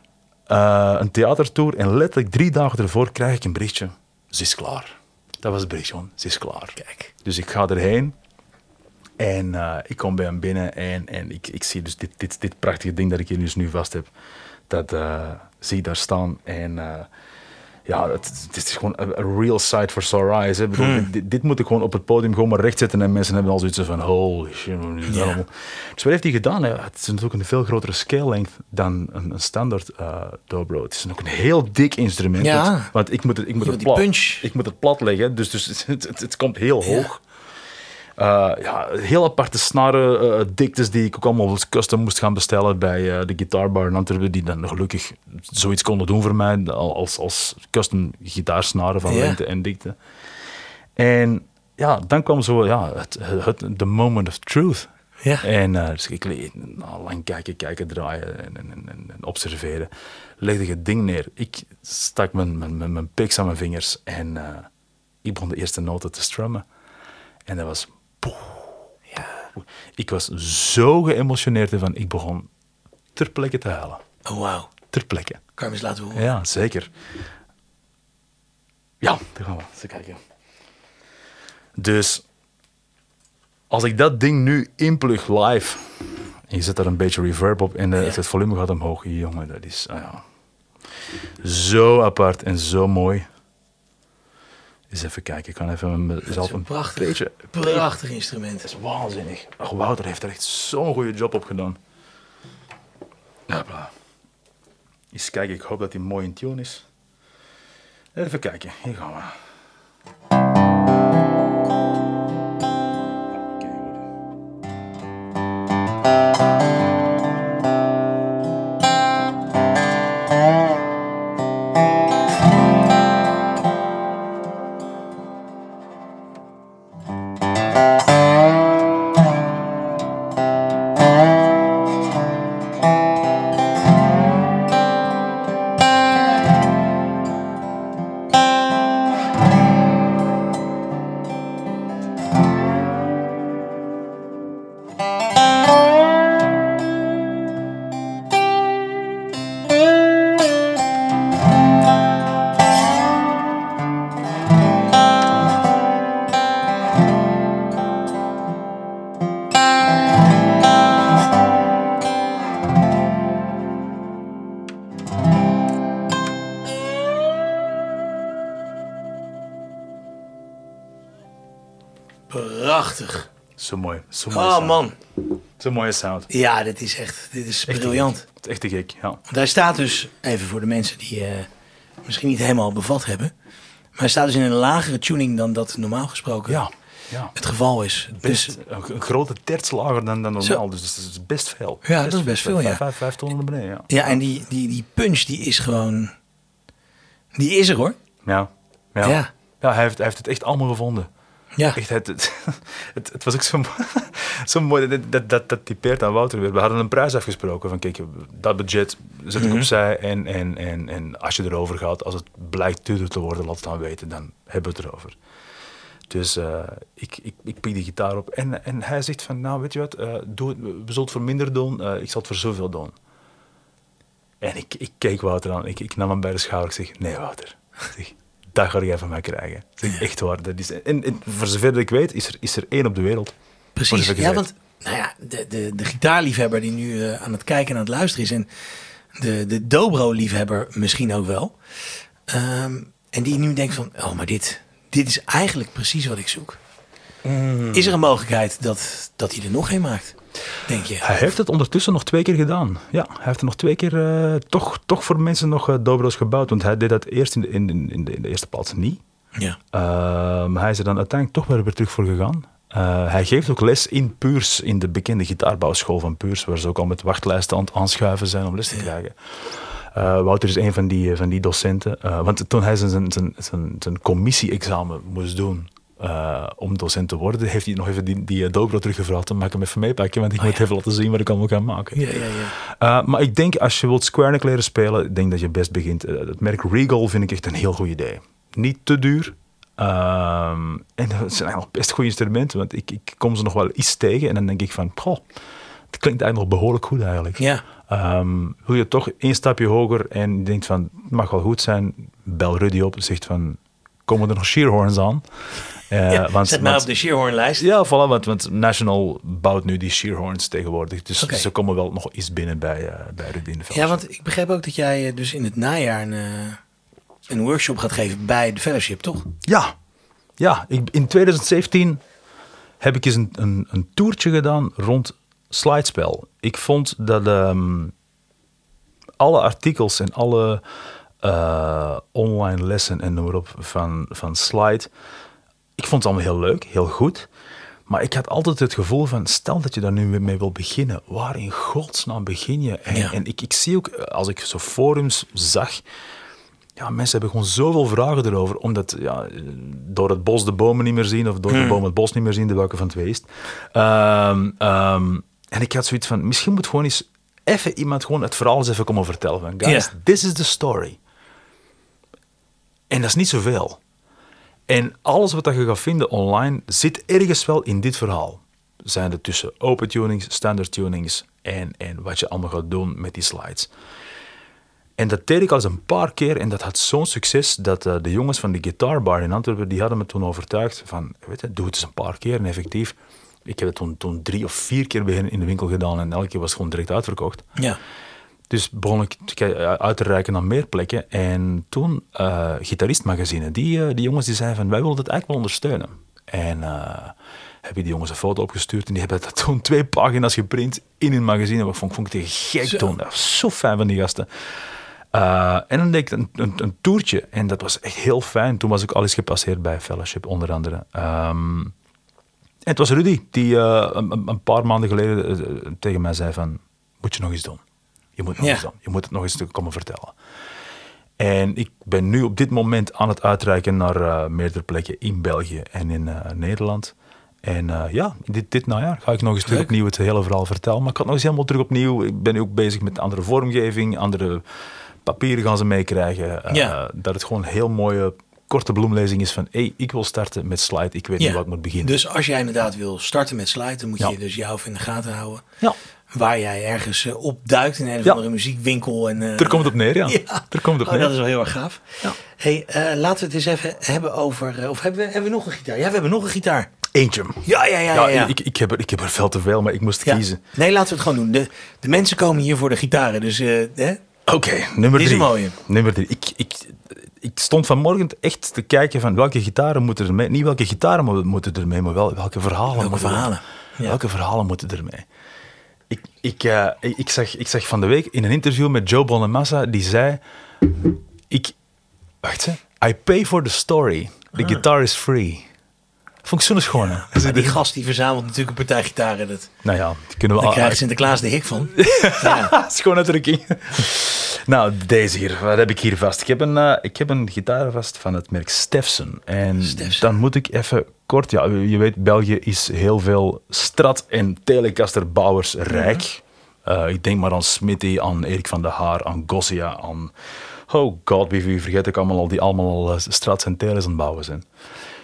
uh, een theatertour, en letterlijk drie dagen ervoor krijg ik een berichtje. Ze is klaar. Dat was gewoon. Ze is klaar. Kijk. Dus ik ga erheen en uh, ik kom bij hem binnen en, en ik, ik zie dus dit, dit, dit prachtige ding dat ik hier dus nu vast heb. Dat uh, zie ik daar staan en uh, ja, het, het, is gewoon een real sight for sore eyes. Hè. Bedoel, hmm. dit, dit, moet ik gewoon op het podium gewoon maar recht zetten en mensen hebben al zoiets van holy shit. Ja. Dus wat heeft hij gedaan? Het is natuurlijk een veel grotere scale length dan een, een standaard uh, dobro. Het is ook een heel dik instrument. Ja. Want, want ik moet het, ik moet het plat, punch. ik moet het plat leggen, dus, dus het, het, het komt heel hoog. Uh, ja, heel aparte snaren, uh, diktes die ik ook allemaal custom moest gaan bestellen bij uh, de Guitar in Antwerpen, die dan gelukkig zoiets konden doen voor mij, als, als custom gitaarsnaren van yeah. lengte en dikte. En ja, dan kwam zo ja, het, het, the moment of truth. Ja. En uh, dus ik nou, lang kijken, kijken, draaien en, en, en, en, observeren. Legde het ding neer. Ik stak mijn, mijn, mijn, mijn piks aan mijn vingers en uh, ik begon de eerste noten te strummen. En dat was... Ja. Ik was zo geëmotioneerd ervan. Ik begon ter plekke te huilen. Oh, wauw. Ter plekke. Kan je eens laten horen? Ja, zeker. Ja, daar gaan we. Eens kijken. Dus als ik dat ding nu inplug live en je zet daar een beetje reverb op en uh, het volume gaat omhoog, jongen, dat is ah ja, zo apart en zo mooi. Eens even kijken, ik kan even mezelf een, een prachtig, beetje, prachtig instrument. Dat is waanzinnig. Ach, Wouter heeft er echt zo'n goede job op gedaan. Hopla. Eens kijken, ik hoop dat hij mooi in tune is. Even kijken, hier gaan we. Zo'n mooie sound. Ja, dit is echt, dit is echt briljant. Het is echt te gek, ja. Daar staat dus, even voor de mensen die uh, misschien niet helemaal bevat hebben. Maar hij staat dus in een lagere tuning dan dat normaal gesproken ja, ja. het geval is. Best, dus, een, een grote terts lager dan, dan normaal, zo. dus dat is best veel. Ja, best, dat is best veel, ja. Vijf, vijf tonnen naar beneden, ja. Ja, en die, die, die punch die is gewoon, die is er hoor. Ja, ja. ja. ja hij, heeft, hij heeft het echt allemaal gevonden. Ja. Echt, het, het, was ook zo, zo mooi, dat, dat, dat, dat typeert aan Wouter weer. We hadden een prijs afgesproken van kijk, dat budget zet ik Mhm. opzij en, en, en, en als je erover gaat, als het blijkt duurder te worden, laat het dan weten, dan hebben we het erover. Dus uh, ik, ik, ik pik die gitaar op en, en hij zegt van, nou weet je wat, uh, doe we zullen het voor minder doen, uh, ik zal het voor zoveel doen. En ik, ik keek Wouter aan, ik, ik nam hem bij de schouder, ik zeg, nee Wouter, ik zeg, dat ga jij van mij krijgen. Zeg, echt waar. Dat is, en, en, voor zover ik weet, is er, is er één op de wereld. Precies. Ja, want nou ja, de, de, de gitaarliefhebber die nu uh, aan het kijken en aan het luisteren is... en de, de dobro-liefhebber misschien ook wel... Um, en die nu denkt van, oh, maar dit, dit is eigenlijk precies wat ik zoek. Mm. Is er een mogelijkheid dat, dat hij er nog een maakt? Denk je? Hij heeft het ondertussen nog twee keer gedaan. Ja, hij heeft er nog twee keer uh, toch, toch voor mensen nog uh, dobro's gebouwd. Want hij deed dat eerst in de, in in de, in de eerste plaats niet. Ja. Uh, maar hij is er dan uiteindelijk toch weer, weer terug voor gegaan. Uh, hij geeft ook les in Puurs, in de bekende gitaarbouwschool van Puurs, waar ze ook al met wachtlijsten aan het aanschuiven zijn om les te krijgen. Uh, Wouter is een van die, van die docenten. Uh, want toen hij zijn, zijn, zijn, zijn commissie-examen moest doen uh, om docent te worden, heeft hij nog even die, die dobro teruggevraagd. Dan maak ik hem even meepakken, want ik Oh, moet ja. even laten zien wat ik allemaal kan maken. Ja, ja, ja. Uh, maar ik denk, als je wilt Square leren spelen, ik denk dat je best begint. Uh, het merk Regal vind ik echt een heel goed idee. Niet te duur. Um, en het zijn eigenlijk best goede instrumenten, want ik, ik kom ze nog wel iets tegen en dan denk ik van, goh, het klinkt eigenlijk nog behoorlijk goed eigenlijk. Ja. Um, wil je toch één stapje hoger en je denkt van, het mag wel goed zijn, bel Rudy op en zegt van, komen er nog shearhorns aan? Uh, ja, want, zet mij op de shearhornlijst. Ja, voilà, want, want National bouwt nu die shearhorns tegenwoordig. Dus okay. ze komen wel nog iets binnen bij, uh, bij Ja, want ik begreep ook dat jij uh, dus in het najaar een, een workshop gaat geven bij de fellowship, toch? Ja, ja. Ik, in 2017 heb ik eens een, een, een toertje gedaan rond slidespel. Ik vond dat um, alle artikels en alle uh, online lessen en noem maar op van, van slide. Ik vond het allemaal heel leuk, heel goed. Maar ik had altijd het gevoel van, stel dat je daar nu mee wil beginnen, waar in godsnaam begin je? En, Ja. en ik, ik zie ook, eh, als ik zo forums zag, ja, mensen hebben gewoon zoveel vragen erover, omdat ja, eh, door het bos de bomen niet meer zien, of door de boom het bos niet meer zien, de welke van het is. het. Ehm, en ik had zoiets van, misschien moet gewoon eens even iemand gewoon het verhaal eens even komen vertellen. Van, guys, this is the story. En dat is niet zoveel. En alles wat je gaat vinden online zit ergens wel in dit verhaal. Zijn er tussen open tunings, standard tunings en, en wat je allemaal gaat doen met die slides. En dat deed ik al eens een paar keer en dat had zo'n succes dat eh, de jongens van de Guitar Bar in Antwerpen, die hadden me toen overtuigd van, weet je, doe het eens een paar keer en effectief. Ik heb het toen, toen drie of vier keer in de winkel gedaan en elke keer was het gewoon direct uitverkocht. Ja. Dus begon ik ki- uit te reiken naar meer plekken. En toen, eh gitaristmagazine, die, eh, die jongens die zeiden van, wij willen het eigenlijk wel ondersteunen. En eh, heb je die jongens een foto opgestuurd en die hebben dat toen twee pagina's geprint in hun magazine. Wat vond, vond ik te gek Zo. toen. Dat was zo fijn van die gasten. Eh, en dan deed ik een, een, een toertje en dat was echt heel fijn. Toen was ik al eens gepasseerd bij Fellowship, onder andere. Ehm, en het was Rudy die eh, een, een- paar maanden geleden eh, tegen mij zei van, moet je nog eens doen. Je moet het nog Ja. eens. Je moet het nog eens komen vertellen. En ik ben nu op dit moment aan het uitreiken naar eh, meerdere plekken in België en in eh, Nederland. En eh, ja, dit, dit najaar ga ik nog eens terug opnieuw het hele verhaal vertellen. Maar ik het nog eens helemaal terug opnieuw. Ik ben nu ook bezig met andere vormgeving, andere papieren gaan ze meekrijgen. Ja. Dat het gewoon een heel mooie, korte bloemlezing is van hey, ik wil starten met slide, ik weet niet waar ik moet beginnen. Dus als jij inderdaad wil starten met slide, dan moet Ja. je dus jou in de gaten houden. ja, Waar jij ergens eh, opduikt in een of Ja. andere muziekwinkel. En, eh, er komt op neer, ja. Ja. Er komt op Oh, neer. dat is wel heel erg gaaf. Ja. Hey, eh, laten we het eens even hebben over... of hebben we, hebben we nog een gitaar? Ja, we hebben nog een gitaar. Eentje. Ja, ja, ja. Ja, ja. Ik, ik, heb er, ik heb er veel te veel, maar ik moest kiezen. Nee, laten we het gewoon doen. De, de mensen komen hier voor de gitaren. Dus? Oké, nummer is drie. een mooie. Nummer drie. Ik, ik, ik stond vanmorgen echt te kijken van welke gitaren moeten er mee. Niet welke gitaren mo- moeten er mee, maar wel welke verhalen Welke moeten verhalen? er. Welke verhalen moeten er mee? Ik, ik, eh, ik, ik, zag, ik zag van de week in een interview met Joe Bonamassa, die zei... Ik, wacht hè. I pay for the story. The guitar is free. Vond ik zo'n schone. Maar die gast die verzamelt natuurlijk een partij gitaren. Dat, Nou ja, die kunnen we daar al... krijgt Sinterklaas de hik van. ja. Schoon uitdrukking. nou, deze hier. Wat heb ik hier vast? Ik heb een, eh, ik heb een gitaar vast van het merk Stefsen. En dan moet ik even Ja, je weet, België is heel veel Strat- en Telecaster bouwers rijk. Eh, ik denk maar aan Smitty, aan Erik van der Haar, aan Gossia, aan... Oh god, wie, wie vergeet ik allemaal al die allemaal al eh, Strats en Teles aan het bouwen zijn.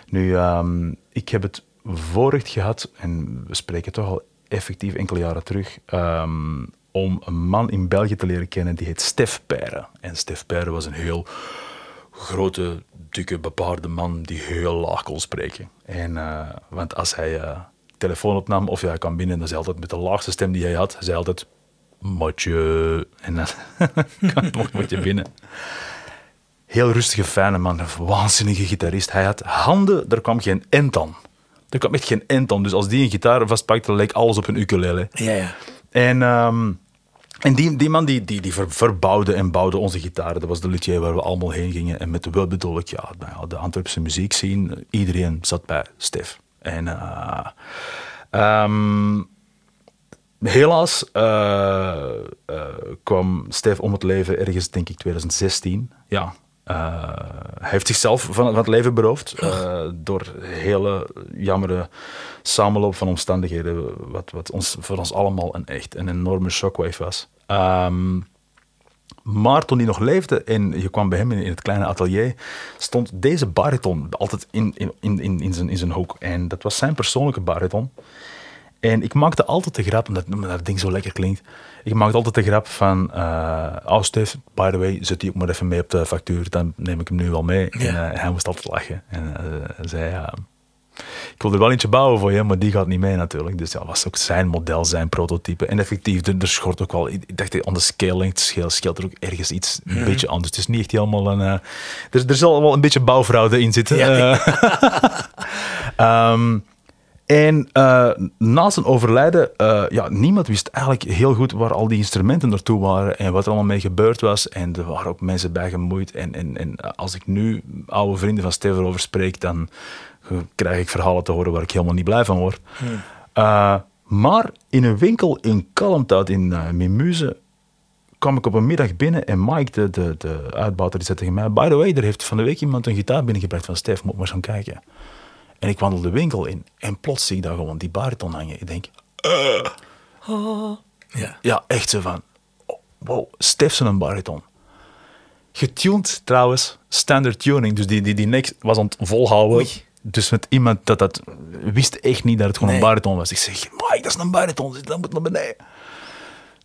Nu, ehm, ik heb het voorrecht gehad, en we spreken toch al effectief enkele jaren terug, ehm, om een man in België te leren kennen die heet Stef Peire. En Stef Peire was een heel grote, dikke, bepaarde man die heel laag kon spreken. En, eh, want als hij eh, telefoon opnam of hij kwam binnen, dan zei hij altijd met de laagste stem die hij had, hij zei altijd Matje. En dan mocht mocht je binnen. Heel rustige, fijne man, een waanzinnige gitarist. Hij had handen, er kwam geen end aan. Er kwam echt geen end aan. Dus als die een gitaar vastpakte, leek alles op een ukulele. ja, ja. En, ehm, en die, die man die, die, die ver- verbouwde en bouwde onze gitaren. Dat was de luthier waar we allemaal heen gingen. En met de ik, ja, nou ja, de Antwerpse muziek zien. Iedereen zat bij Stef. En eh, ehm, helaas eh, eh, kwam Stef om het leven ergens, denk ik, 2016. Ja. Eh, hij heeft zichzelf van, van het leven beroofd eh, door hele jammere samenloop van omstandigheden, wat, wat ons, voor ons allemaal een echt een enorme shockwave was. Ehm, maar toen hij nog leefde en je kwam bij hem in, in het kleine atelier, stond deze bariton altijd in, in, in, in, zijn, in zijn hoek. En dat was zijn persoonlijke bariton. En ik maakte altijd de grap, omdat omdat dat ding zo lekker klinkt, ik maakte altijd de grap van, eh oh Stef, by the way, zet die ook maar even mee op de factuur, dan neem ik hem nu wel mee. En eh, hij moest altijd lachen. En eh, zei, ja, ik wil er wel eentje bouwen voor je, maar die gaat niet mee natuurlijk. Dus ja, dat was ook zijn model, zijn prototype. En effectief, er, er schort ook wel... Ik dacht, the scale length scheelt, scheelt er ook ergens iets een beetje anders. Het is niet echt helemaal een... er, er zal wel een beetje bouwfraude in zitten. Ja. Eh, ehm, En uh, na zijn overlijden, uh, ja, niemand wist eigenlijk heel goed waar al die instrumenten naartoe waren en wat er allemaal mee gebeurd was. En er waren ook mensen bij gemoeid. En, en, en als ik nu oude vrienden van Steven over spreek, dan krijg ik verhalen te horen waar ik helemaal niet blij van word. Hmm. Uh, maar in een winkel in Kalmthout in uh, Mimuse kwam ik op een middag binnen en Mike, de, de, de uitbater, die zei tegen mij... By the way, er heeft van de week iemand een gitaar binnengebracht van Stef, moet maar eens gaan kijken. En ik wandel de winkel in en plots zie ik daar gewoon die bariton hangen. Ik denk... Uh. Ja. ja, echt zo van... Oh, wow, Stef een bariton. Getuned trouwens, standard tuning. Dus die, die, die nek was aan het volhouden. Dus met iemand dat dat wist echt niet dat het gewoon een bariton was. Ik zeg, Mike, dat is een bariton, dat moet naar beneden.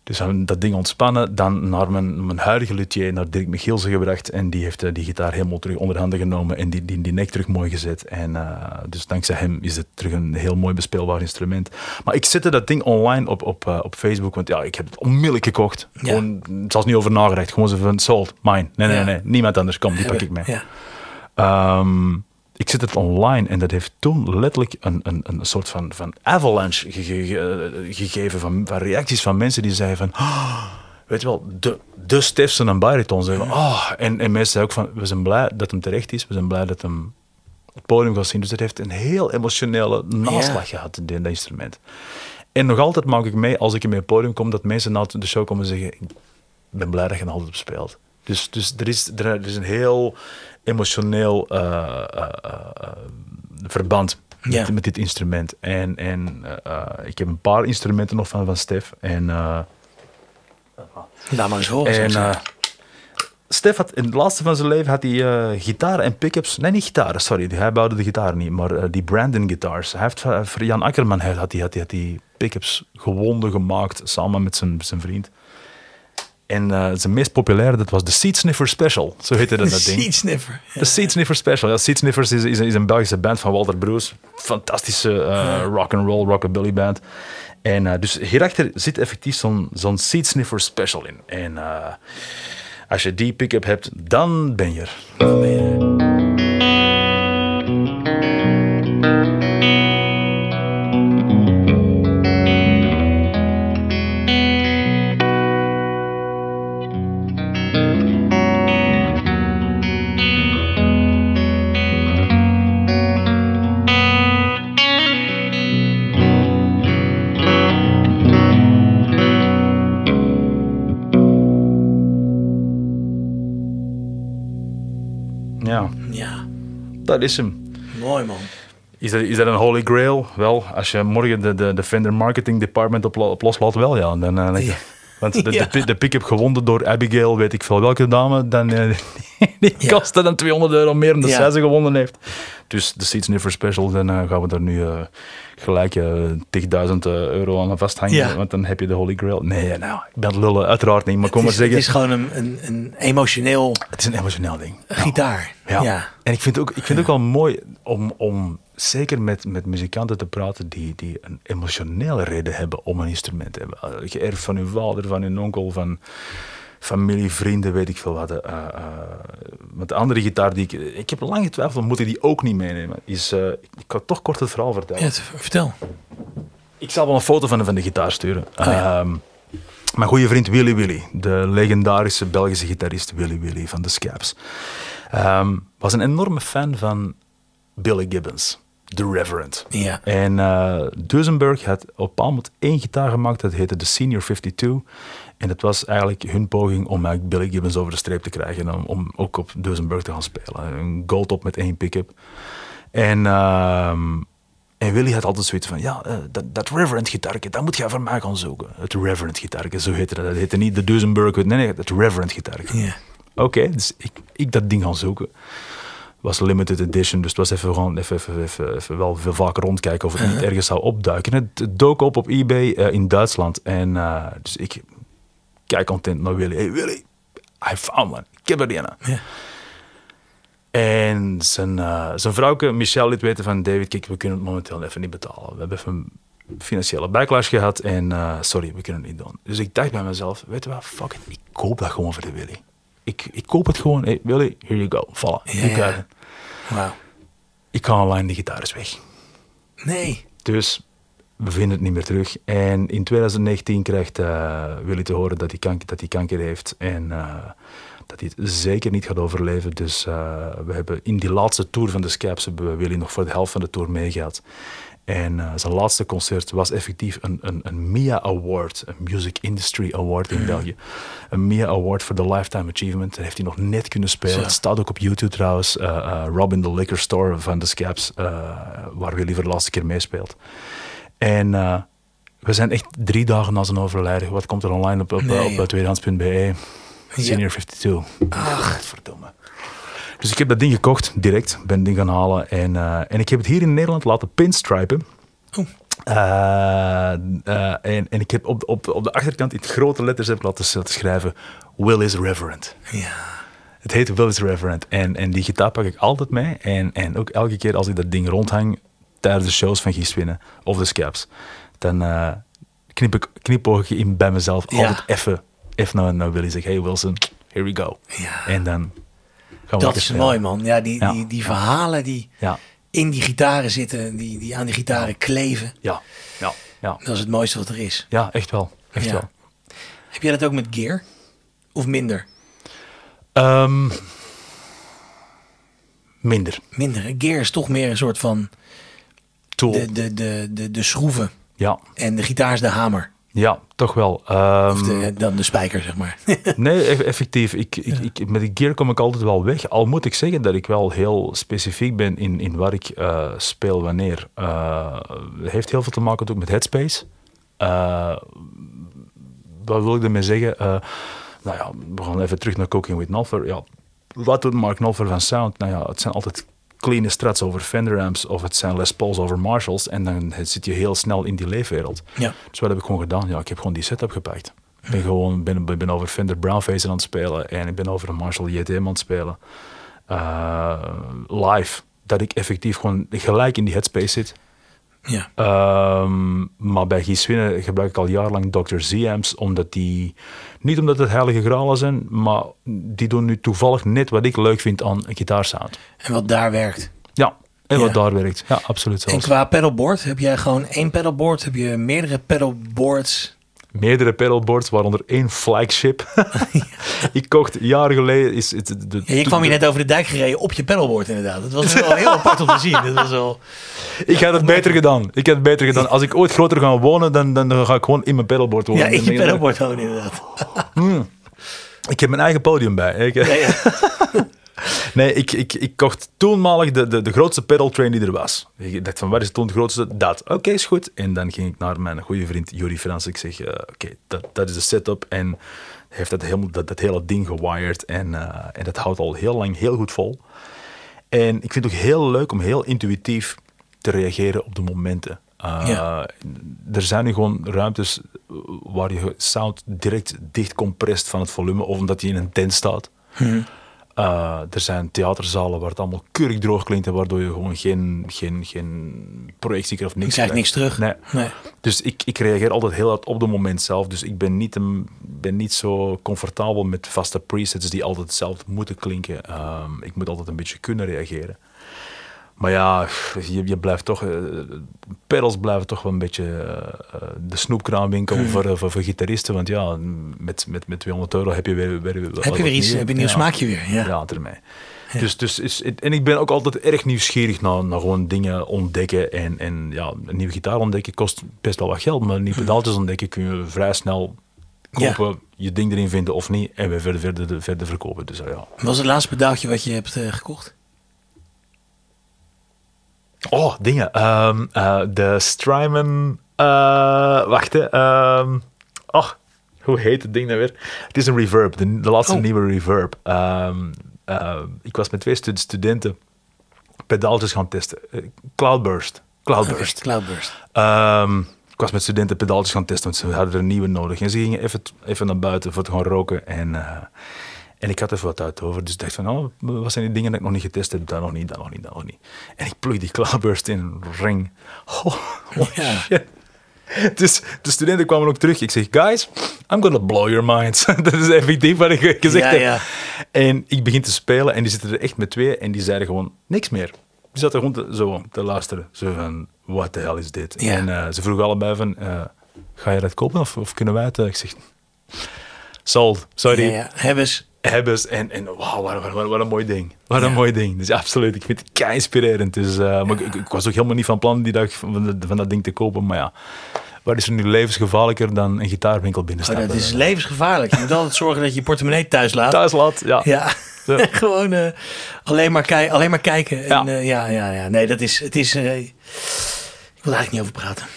Dus dat ding ontspannen, dan naar mijn, mijn huidige luthier, naar Dirk Michielsen gebracht. En die heeft uh, die gitaar helemaal terug onder handen genomen en die, die, die nek terug mooi gezet. En uh, dus dankzij hem is het terug een heel mooi bespeelbaar instrument. Maar ik zette dat ding online op, op, uh, op Facebook, want ja, ik heb het onmiddellijk gekocht. Ja. Gewoon, zelfs niet over nagedacht. Gewoon zo van, sold, mine. Nee, nee, nee, niemand anders, kom, die pak ik mee. Ja. Um, ik zet het online en dat heeft toen letterlijk een, een, een soort van, van avalanche gegeven van, van reacties van mensen die zeiden van... Oh, weet je wel, de, de Stefson en bariton. Zeggen, oh, en, en mensen zeiden ook van, we zijn blij dat hem terecht is. We zijn blij dat hem het podium gaat zien. Dus dat heeft een heel emotionele naslag gehad, in dat instrument. En nog altijd maak ik mee, als ik in mijn podium kom, dat mensen na de show komen zeggen, ik ben blij dat je altijd op speelt. Dus, dus er, is, er is een heel emotioneel uh, verband met, met, dit instrument. En, en ik heb een paar instrumenten nog van, van Stef. En, Laat maar eens. En, Stef had in het laatste van zijn leven had hij uh, gitaren en pick-ups. Nee, niet gitaren, sorry. Hij bouwde de gitaar niet, maar uh, die Brandon guitars. Hij heeft voor Jan Akkerman had hij, had hij, had hij die pick-ups gewonden gemaakt samen met zijn, zijn vriend. En uh, zijn meest populaire, dat was de Seed Sniffer Special. Zo heette dat, dat ding. Seed Sniffer. De Seed Sniffer Special. Ja, Seed Sniffers is, is, is, een Belgische band van Walter Broes. Fantastische uh, rock and roll, rockabilly band. En uh, dus hierachter zit effectief zo'n zo'n Seed Sniffer Special in. En als je die pick-up hebt, dan ben je er. Dan ben je er. Is hem. Mooi man. Is dat, is dat een holy grail? Wel, als je morgen de, de, de Fender Marketing Department op, op loslaat, wel ja. Dan, uh, Want de, de, de pick-up gewonnen door Abigail, weet ik veel welke dame, dan, uh, die ja. kostte dan 200 euro meer dan zij ze gewonnen heeft. Dus de Seats Never Special, dan uh, gaan we daar nu uh, gelijk uh, 10.000 euro aan vasthangen. Ja. Want dan heb je de Holy Grail. Nee, nou, ik ben lullen, uiteraard niet. Maar kom maar zeggen. Het is gewoon een, een, een, emotioneel... Het is een emotioneel ding. Gitaar. Ja. ja. En ik vind het ook, ik vind ook wel mooi om, om zeker met, met muzikanten te praten die, die een emotionele reden hebben om een instrument te hebben. Geërfd van hun vader, van hun onkel, van familie, vrienden, weet ik veel wat. Uh, want de andere gitaar die ik... Ik heb lang getwijfeld, moet ik die ook niet meenemen? Is, uh, ik kan toch kort het verhaal vertellen. Ja, vertel. Ik zal wel een foto van de, van de gitaar sturen. Oh, ja. Ehm, mijn goede vriend Willy Willy, de legendarische Belgische gitarist Willy Willy van de Scaps, um, was een enorme fan van Billy Gibbons. The Reverend. Ja. En uh, Duesenberg had op een moment één gitaar gemaakt, dat heette de Senior 52. En het was eigenlijk hun poging om eigenlijk Billy Gibbons over de streep te krijgen. Om, om ook op Duesenberg te gaan spelen. Een goldtop met één pick-up. En, uh, en Willy had altijd zoiets van, ja, uh, dat, dat Reverend gitaarke, dat moet je voor mij gaan zoeken. Het Reverend gitaarke, zo heette dat. Dat heette niet de Duesenberg, nee, nee, het Reverend gitaarke. Ja. Oké, dus ik, ik dat ding gaan zoeken was limited edition, dus het was even, gewoon, even, even, even, even wel veel vaker rondkijken of het niet ergens zou opduiken. Het dook op op eBay uh, in Duitsland. En uh, dus ik kijk content naar Willy. Hey Willy, I found one. Ik heb er die ja. En zijn, uh, zijn vrouwke Michelle liet weten van David, kijk, we kunnen het momenteel even niet betalen. We hebben even een financiële backlash gehad en sorry, we kunnen het niet doen. Dus ik dacht bij mezelf, weet je wat, fuck it, ik koop dat gewoon voor de Willy ik, ik koop het gewoon. Hey, Willy, here you go. Ja, ja. Wow. Ik ga online, de gitaar is weg. Nee. Dus we vinden het niet meer terug. En in 2019 krijgt uh, Willy te horen dat hij kanker, dat hij kanker heeft. En uh, dat hij het zeker niet gaat overleven. Dus uh, we hebben in die laatste tour van de Scaps hebben we Willy nog voor de helft van de tour meegehad. En uh, zijn laatste concert was effectief een, een, een MIA Award, een Music Industry Award in België. Een MIA Award voor the Lifetime Achievement. Daar heeft hij nog net kunnen spelen. Het staat ook op YouTube trouwens. Uh, Robin the Liquor Store van de Scaps, waar Willy voor de laatste keer meespeelt. En we zijn echt drie dagen na zijn overlijden. Wat komt er online op, op, Nee, op tweedehands.be? Senior 52. Ach, verdomme. Dus ik heb dat ding gekocht, direct. Ben het ding gaan halen. En, uh, en ik heb het hier in Nederland laten pinstripen. Oh. Uh, uh, en, en ik heb op, op, op de achterkant in grote letters heb ik laten, laten schrijven... Will is Reverend. Ja. Het heet Will is Reverend. En, en die gitaar pak ik altijd mee. En, en ook elke keer als ik dat ding rondhang tijdens de shows van Gies Winnen of de Scaps, dan uh, knip ik knipoog ik in bij mezelf Ja. altijd even, even naar, naar Willy. Zeg, hey Wilson, here we go. Ja. En dan gaan we Dat is spelen. mooi, man. Ja, die, Ja. Die, die verhalen die in die gitaren zitten, die, die aan die gitaren kleven. ja, ja, ja. Dat is het mooiste wat er is. Ja, echt wel. Echt wel. Heb jij dat ook met gear? Of minder? Ehm, minder. Minder. Gear is toch meer een soort van Tool. de, de, de, de, de schroeven. Ja, En de gitaar is de hamer. ja, toch wel. Ehm, Of de, dan de spijker, zeg maar. Nee, eff- effectief. Ik, ik, ik, met de gear kom ik altijd wel weg. Al moet ik zeggen dat ik wel heel specifiek ben in, in waar ik eh, speel wanneer. Het heeft heel veel te maken ook met headspace. Eh, wat wil ik ermee zeggen? Nou ja, we gaan even terug naar Cooking with Nolfer. Ja, wat doet Mark Nolfer van sound? Nou ja, het zijn altijd clean strats over Fender amps of het zijn Les Pauls over Marshalls. En dan zit je heel snel in die leefwereld. Ja. Dus wat heb ik gewoon gedaan? Ja, ik heb gewoon die setup gepakt. Ik ben gewoon ben, ben over Fender Brownface aan het spelen en ik ben over een Marshall JTM aan het spelen. Uh, live. Dat ik effectief gewoon gelijk in die headspace zit. Ja. Um, maar bij Gies Winnen gebruik ik al jarenlang Dr. Z-amps, omdat die, niet omdat het heilige gralen zijn, maar die doen nu toevallig net wat ik leuk vind aan een gitaarsound. En wat daar werkt. Ja, en Ja. wat daar werkt. Ja, absoluut En qua pedalboard, heb jij gewoon één pedalboard? Heb je meerdere pedalboards? Meerdere pedalboards, waaronder één flagship. ik kocht jaren geleden... Is het, de, Ja, je kwam hier net over de dijk gereden op je pedalboard inderdaad. Dat was wel heel apart om te zien. Dat was wel... Ik had het beter gedaan. Ik had het beter gedaan. Als ik ooit groter ga wonen, dan, dan ga ik gewoon in mijn pedalboard wonen. Ja, in je pedalboard gewoon inderdaad. Ik heb mijn eigen podium bij. Ik, ja. Nee, ik, ik, ik kocht toenmalig de, de, de grootste pedal train die er was. Ik dacht van, wat is toen het grootste? Dat. Oké, is goed. En dan ging ik naar mijn goede vriend Juri Frans. Ik zeg, eh, oké, dat, dat is de setup. En hij heeft dat, helemaal, dat, dat hele ding gewired. En, eh, en dat houdt al heel lang heel goed vol. En ik vind het ook heel leuk om heel intuïtief te reageren op de momenten. Uh, Ja. Er zijn nu gewoon ruimtes waar je sound direct dicht comprest van het volume, of omdat je in een tent staat. Uh, er zijn theaterzalen waar het allemaal keurig droog klinkt en waardoor je gewoon geen, geen, geen projectie of niks Je krijgt niks terug. Nee. Nee. Dus ik, ik reageer altijd heel hard op het moment zelf. Dus ik ben niet, een, ben niet zo comfortabel met vaste presets die altijd hetzelfde moeten klinken. Um, ik moet altijd een beetje kunnen reageren. Maar ja, je, je blijft toch, uh, pedals blijven toch wel een beetje uh, de snoepkraamwinkel Hmm. voor, voor, voor, gitaristen. Want ja, met, met, met 200 euro heb je weer, weer, weer Heb je weer iets, heb je een nieuw ja. smaakje weer. Ja. Ja, ermee. Ja. Dus, dus is, en ik ben ook altijd erg nieuwsgierig naar, naar gewoon dingen ontdekken. En, en ja, een nieuwe gitaar ontdekken kost best wel wat geld. Maar nieuwe pedaaltjes ontdekken kun je vrij snel kopen, ja. je ding erin vinden of niet. En weer verder, verder, verder verkopen. Dus, ja. Wat was het laatste pedaaltje wat je hebt uh, gekocht? Oh, dingen. Um, uh, de Strymon... Uh, wacht, hè. Um, oh, hoe heet het ding nou weer? Het is een reverb, de, de laatste oh. nieuwe reverb. Um, uh, ik was met twee stud studenten pedaaltjes gaan testen. Cloudburst. Cloudburst. Okay, Cloudburst. ik was met studenten pedaaltjes gaan testen, want ze hadden er een nieuwe nodig. En ze gingen even, even naar buiten voor te gaan roken. En, en ik had even wat uit over. Dus ik dacht van, oh, wat zijn die dingen dat ik nog niet getest heb? Dat nog niet, dat nog niet, dat nog niet. En ik plug die Cloudburst in een ring. Oh, oh ja. shit. Dus de studenten kwamen ook terug. Ik zeg, guys, I'm gonna blow your minds. dat is effectief wat ik gezegd ja, heb. Ja. En ik begin te spelen en die zitten er echt met twee en die zeiden gewoon niks meer. Die zaten gewoon te, zo te luisteren. Zo van, what the hell is dit? Ja. En eh, ze vroegen allebei van, eh, ga je dat kopen of, of kunnen wij het? Eh, Ik zeg, sold, sorry. Ja. Hebben ze. Hebben ze. En, en wauw, wat, wat, een mooi ding. Wat Ja. een mooi ding. Dus absoluut, ik vind het kei inspirerend. Dus, eh, maar ik, ik was ook helemaal niet van plan die dag van, dat ding te kopen. Maar ja, wat is er nu levensgevaarlijker dan een gitaarwinkel Oh, binnenstappen? dat is levensgevaarlijk. Je moet altijd zorgen dat je je portemonnee thuis laat. Thuis laat, ja. Ja, gewoon eh, alleen, maar kei- alleen maar kijken. En, Ja. ja. ja, ja, ja. Nee, dat is. Het is eh, ik wil er eigenlijk niet over praten.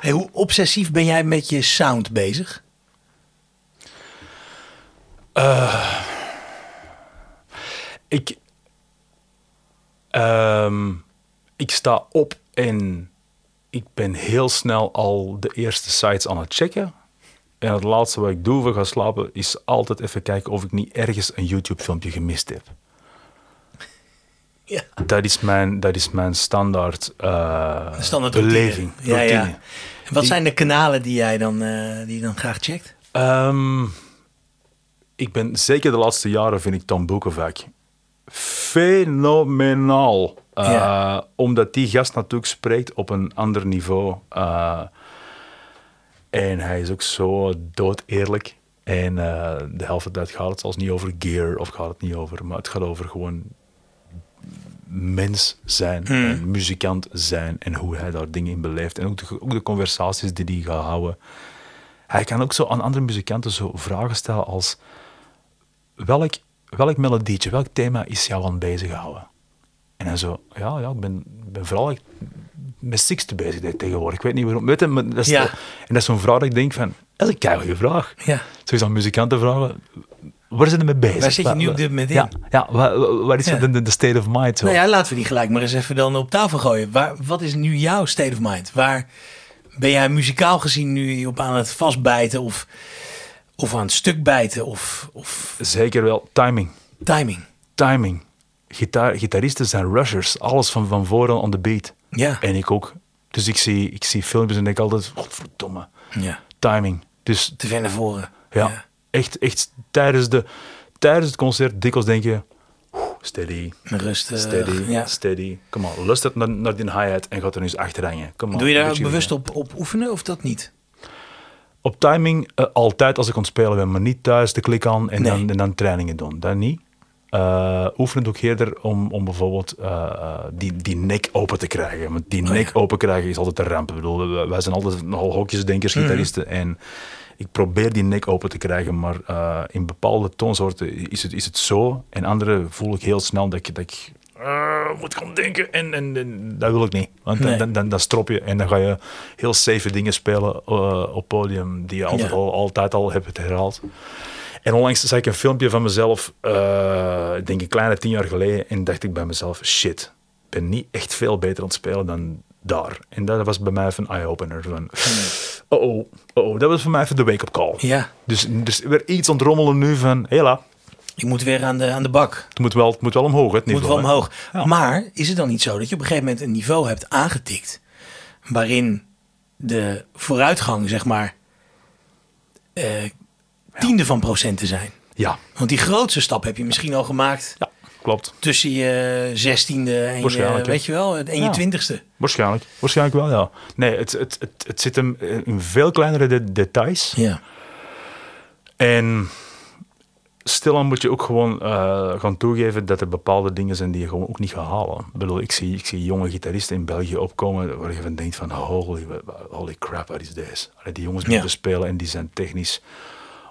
hey, hoe obsessief ben jij met je sound bezig? Ik, ehm, ik sta op en ik ben heel snel al de eerste sites aan het checken. En het laatste wat ik doe voor gaan slapen is altijd even kijken of ik niet ergens een YouTube-filmpje gemist heb. Ja. Dat is mijn, dat is mijn standaard, eh, Standaard beleving. routine. Ja, ja. En wat zijn de kanalen die jij dan, eh, die je dan graag checkt? Ehm, ik ben zeker de laatste jaren vind ik Tom Boekenvak fenomenaal. Eh, Ja. Omdat die gast natuurlijk spreekt op een ander niveau. Eh, en hij is ook zo dood eerlijk. En eh, de helft van de tijd gaat het zelfs niet over gear of gaat het niet over, maar het gaat over gewoon mens zijn, en muzikant zijn en hoe hij daar dingen in beleeft. En ook de, ook de conversaties die hij gaat houden. Hij kan ook zo aan andere muzikanten zo vragen stellen als welk, welk melodietje, welk thema is jou aan bezighouden? En dan zo, ja, ja ik ben, ben vooral met Sixte bezig tegenwoordig. Ik weet niet waarom. Weet je, maar dat is Ja. en dat is zo'n vraag dat ik denk van, dat is een keigoede vraag. Ja. Zo is aan muzikanten vragen, waar zijn ze mee bezig? Waar zit je nu op dit moment in? Ja, ja waar, is Ja. de state of mind? Zo? Nou ja, laten we die gelijk maar eens even dan op tafel gooien. Waar, wat is nu jouw state of mind? Waar ben jij muzikaal gezien nu op aan het vastbijten of, of aan het stuk bijten of, of Zeker wel, timing. timing? Timing. Gitaar, gitaristen zijn rushers, alles van, van voren on the beat. Ja. En ik ook. Dus ik zie, ik zie filmpjes en denk altijd, godverdomme, ja. timing. Dus Te ver naar voren. ja, Echt, echt tijdens, de, tijdens het concert dikwijls denk je, steady, Rustig. steady, ja. steady. Kom maar, lust het naar, naar die hi-hat en gaat er nu eens achter hangen. Doe je daar bewust op, op oefenen of dat niet? Op timing eh, altijd als ik aan het spelen ben, maar niet thuis te klikken aan en, Nee. dan, en dan trainingen doen. Dat niet. Eh oefenen doe ik eerder om, om bijvoorbeeld eh, die, die nek open te krijgen. Want die Oh, nek open krijgen is altijd een ramp. Ik bedoel, wij- zijn altijd nogal hokjesdenkers, Mhm. gitaristen. En ik probeer die nek open te krijgen, maar in bepaalde toonsoorten is het, is het zo. En andere voel ik heel snel dat ik, dat ik eh, moet gaan denken. En, en, en dat wil ik niet. Want dan, Nee. dan, dan, dan strop je en dan ga je heel safe dingen spelen eh, op podium die je altijd Ja. al, altijd al hebt herhaald. En onlangs zag ik een filmpje van mezelf, eh, ik denk een kleine tien jaar geleden, en dacht ik bij mezelf, shit, ik ben niet echt veel beter aan het spelen dan daar. En dat was bij mij even een eye-opener. Van, oh, oh, oh, dat was voor mij even de wake-up call. Ja. Dus er is weer iets ontrommelen nu van, hela, Ik moet weer aan de, aan de bak. het moet wel, het moet wel omhoog, het moet niveau. wel hè. omhoog. Maar is het dan niet zo dat je op een gegeven moment een niveau hebt aangetikt waarin de vooruitgang, zeg maar, eh, tiende van procenten zijn? Ja, Want die grootste stap heb je misschien al gemaakt ja, klopt. tussen je zestiende en je, weet je wel, en je Ja. twintigste. Waarschijnlijk. Waarschijnlijk wel, ja. Nee, het, het, het, het zit hem in veel kleinere de- details. Ja. En stilaan moet je ook gewoon eh, gaan toegeven dat er bepaalde dingen zijn die je gewoon ook niet gaat halen. Ik bedoel, ik zie, ik zie jonge gitaristen in België opkomen waar je van denkt van holy, holy crap, wat is deze? Die jongens Ja. moeten spelen en die zijn technisch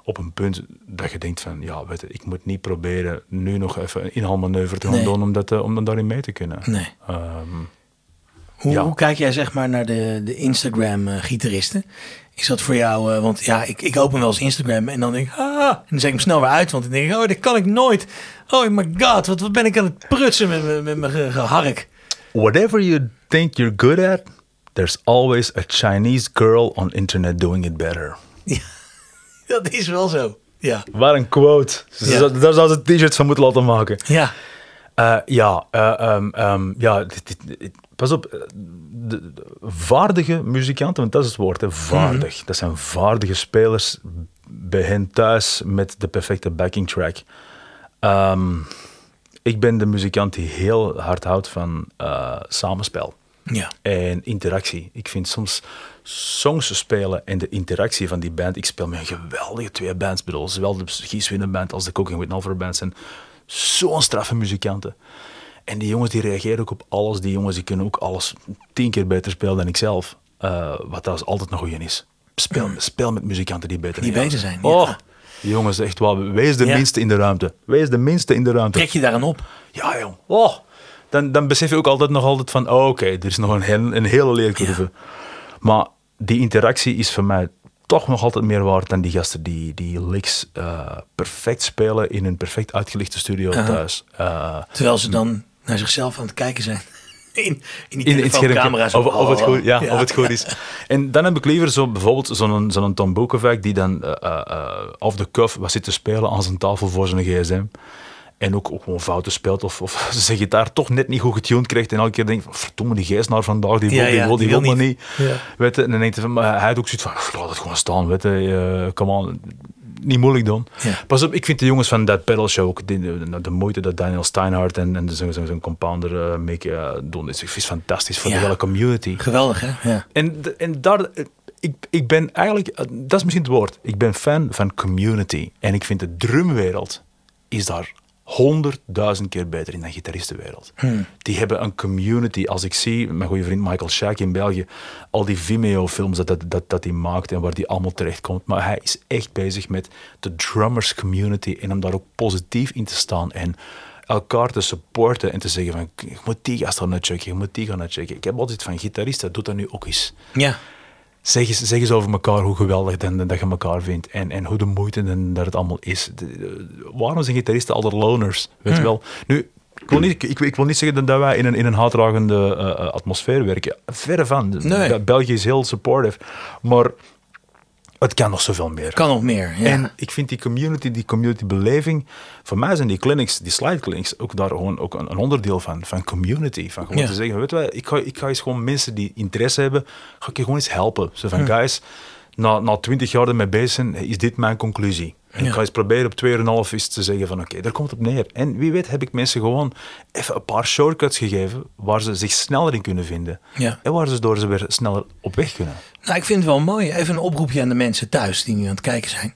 op een punt dat je denkt van ja, weet je, ik moet niet proberen nu nog even een inhaalmanoeuvre te gaan Nee. doen om, dat, eh, om dan daarin mee te kunnen. Nee. Ehm, Hoe, Ja. hoe kijk jij zeg maar naar de, de Instagram-gitaristen? Is dat voor jou, eh, want ja, ik, ik open wel eens Instagram en dan denk ik, ah, en dan zet ik hem snel weer uit, want dan denk ik, oh, dit kan ik nooit. Oh my god, wat, wat ben ik aan het prutsen met, mijn- met mijn ge- gehark. Whatever you think you're good at, there's always a Chinese girl on internet doing it better. Dat is wel zo. Ja. Wat een quote. Ja. Daar zou ze een t-shirt van moeten laten maken. Ja. Eh, ja, eh, ehm, ehm, ja dit- dit- dit- pas op. eh, De, de vaardige muzikanten, want dat is het woord, hè, vaardig. Dat zijn vaardige spelers bij hen thuis met de perfecte backing track. Ehm, ik ben de muzikant die heel hard houdt van eh, samenspel Ja. en interactie. Ik vind soms songs spelen en de interactie van die band. Ik speel met een geweldige twee bands, bedoel, zowel de Gies Winnen band als de Cooking with Nalver band zijn zo'n straffe muzikanten. En die jongens die reageren ook op alles. Die jongens die kunnen ook alles tien keer beter spelen dan ik zelf. Eh, wat trouwens altijd een goeie is. Speel, speel met muzikanten die beter Die beter zijn, Oh, ja. die jongens, echt wel. Wees de Ja. minste in de ruimte. Wees de minste in de ruimte. Trek je daaraan op? Ja, jong. Oh. Dan, dan besef je ook altijd nog altijd van, oh, oké, er is nog een, heel- een hele leercurve. Maar die interactie is voor mij toch nog altijd meer waard dan die gasten die, die licks eh, perfect spelen in een perfect uitgelichte studio thuis. Eh, Terwijl ze dan naar zichzelf aan het kijken zijn. In, in die in, of, of, het goed, ja, of het goed is. En dan heb ik liever zo, bijvoorbeeld zo'n zo'n Tom die dan eh, eh, off the cuff wat zit te spelen aan zijn tafel voor zijn gsm. En ook, ook gewoon fouten speelt of, of zijn gitaar toch net niet goed getuned krijgt. En elke keer denkt van, verdomme, die geestnaar vandaag, die wil, Ja, die wil, die die wil wil maar niet. Weet je, en dan denkt hij hij had ook zoiets van, laat het gewoon staan, weet je. eh, come on, niet moeilijk doen. Ja. Pas op, ik vind de jongens van dat pedal show ook, de, de moeite dat Daniel Steinhardt en, en zijn, zijn, zijn compounder uh, Mick eh, doen, is, is fantastisch voor Ja. de hele community. Geweldig, hè? Ja. En, en daar, eh, ik, ik ben eigenlijk, eh, dat is misschien het woord, ik ben fan van community. En ik vind de drumwereld is daar honderdduizend keer beter in dan gitaristenwereld. Die hebben een community. Als ik zie, mijn goede vriend Michael Schaak in België, al die Vimeo-films dat, dat, dat, dat hij maakt en waar die allemaal terecht komt. Maar hij is echt bezig met de drummers community en om daar ook positief in te staan en elkaar te supporten en te zeggen van, je moet die gast gaan checken, je moet die gaan checken. Ik heb altijd van gitaristen, doe dat nu ook eens. ja. Zeg eens, zeg eens over elkaar hoe geweldig dan, dat je elkaar vindt. En, en hoe de moeite dan, dat het allemaal is. De- de- waarom zijn gitaristen altijd loners? Weet je wel? Nu, ik wil, niet, ik, ik wil niet zeggen dat- dat wij in een, in een haatdragende eh, eh, atmosfeer werken. Verre van. Nee. Be- België is heel supportive. Maar het kan nog zoveel meer. Kan nog meer. Ja. En ik vind die community, die community beleving, voor mij zijn die clinics, die slide clinics, ook daar gewoon ook een, een onderdeel van, van community. Van gewoon Ja. te zeggen, weet je wat, ik ga, ik ga eens gewoon mensen die interesse hebben, ga ik je gewoon eens helpen. Zo van, guys, na, na 20 jaar ermee bezig zijn, is dit mijn conclusie. En Ja. ik ga eens proberen op 2,5 eens te zeggen van, oké, daar komt het op neer. En wie weet heb ik mensen gewoon even een paar shortcuts gegeven, waar ze zich sneller in kunnen vinden. Ja. En waar ze door ze weer sneller op weg kunnen. Nou, ik vind het wel mooi. Even een oproepje aan de mensen thuis die nu aan het kijken zijn.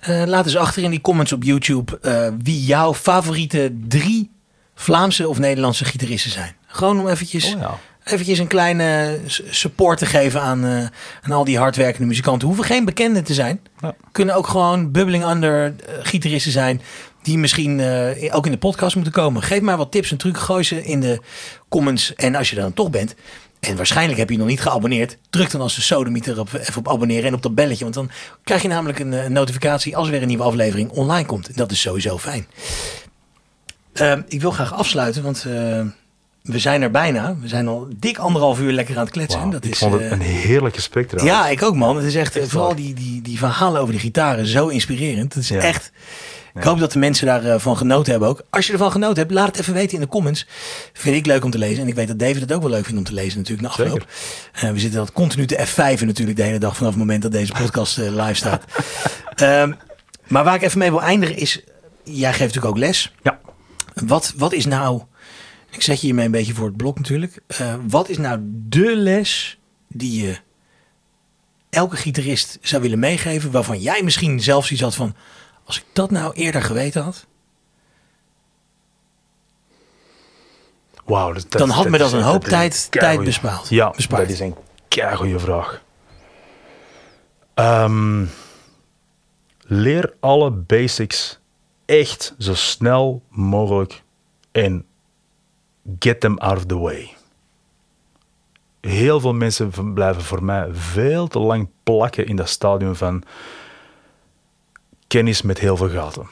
Eh, laat eens achter in die comments op YouTube eh, wie jouw favoriete drie Vlaamse of Nederlandse gitaristen zijn. Gewoon om eventjes, Oh ja. Eventjes een kleine support te geven aan, eh, aan al die hardwerkende muzikanten. Hoeven geen bekenden te zijn. Ja. Kunnen ook gewoon bubbling under eh, gitaristen zijn. Die misschien eh, ook in de podcast moeten komen. Geef maar wat tips en trucs. Gooi ze in de comments. En als je er dan toch bent. En waarschijnlijk heb je nog niet geabonneerd. Druk dan als de sodemieter op, even op abonneren en op dat belletje. Want dan krijg je namelijk een, notificatie als er weer een nieuwe aflevering online komt. En dat is sowieso fijn. Ehm, ik wil graag afsluiten, want we zijn er bijna. We zijn al dik anderhalf uur lekker aan het kletsen. Dat ik is, vond het eh, een heerlijk gesprek trouwens. ja, ik ook man. Het is echt, eh, Echt vooral die, die, die verhalen over de gitaren zo inspirerend. Het is Ja. echt. Ik hoop dat de mensen daarvan van genoten hebben ook. Als je ervan genoten hebt, laat het even weten in de comments. Vind ik leuk om te lezen. En ik weet dat David het ook wel leuk vindt om te lezen natuurlijk na afloop. Eh, we zitten dat continu te F5 natuurlijk de hele dag vanaf het moment dat deze podcast eh, live staat. Ehm, maar waar ik even mee wil eindigen is, jij geeft natuurlijk ook les. Ja. Wat, wat is nou, ik zet je hiermee een beetje voor het blok natuurlijk. Eh, wat is nou de les die je elke gitarist zou willen meegeven, waarvan jij misschien zelfs iets had van, als ik dat nou eerder geweten had, Wauw, dat, Dan had me dat een hoop tijd- tijd bespaard. Ja, Bespaard. dat is een goede vraag. Ehm, leer alle basics echt zo snel mogelijk en get them out of the way. Heel veel mensen blijven voor mij veel te lang plakken in dat stadium van kennis met heel veel gaten.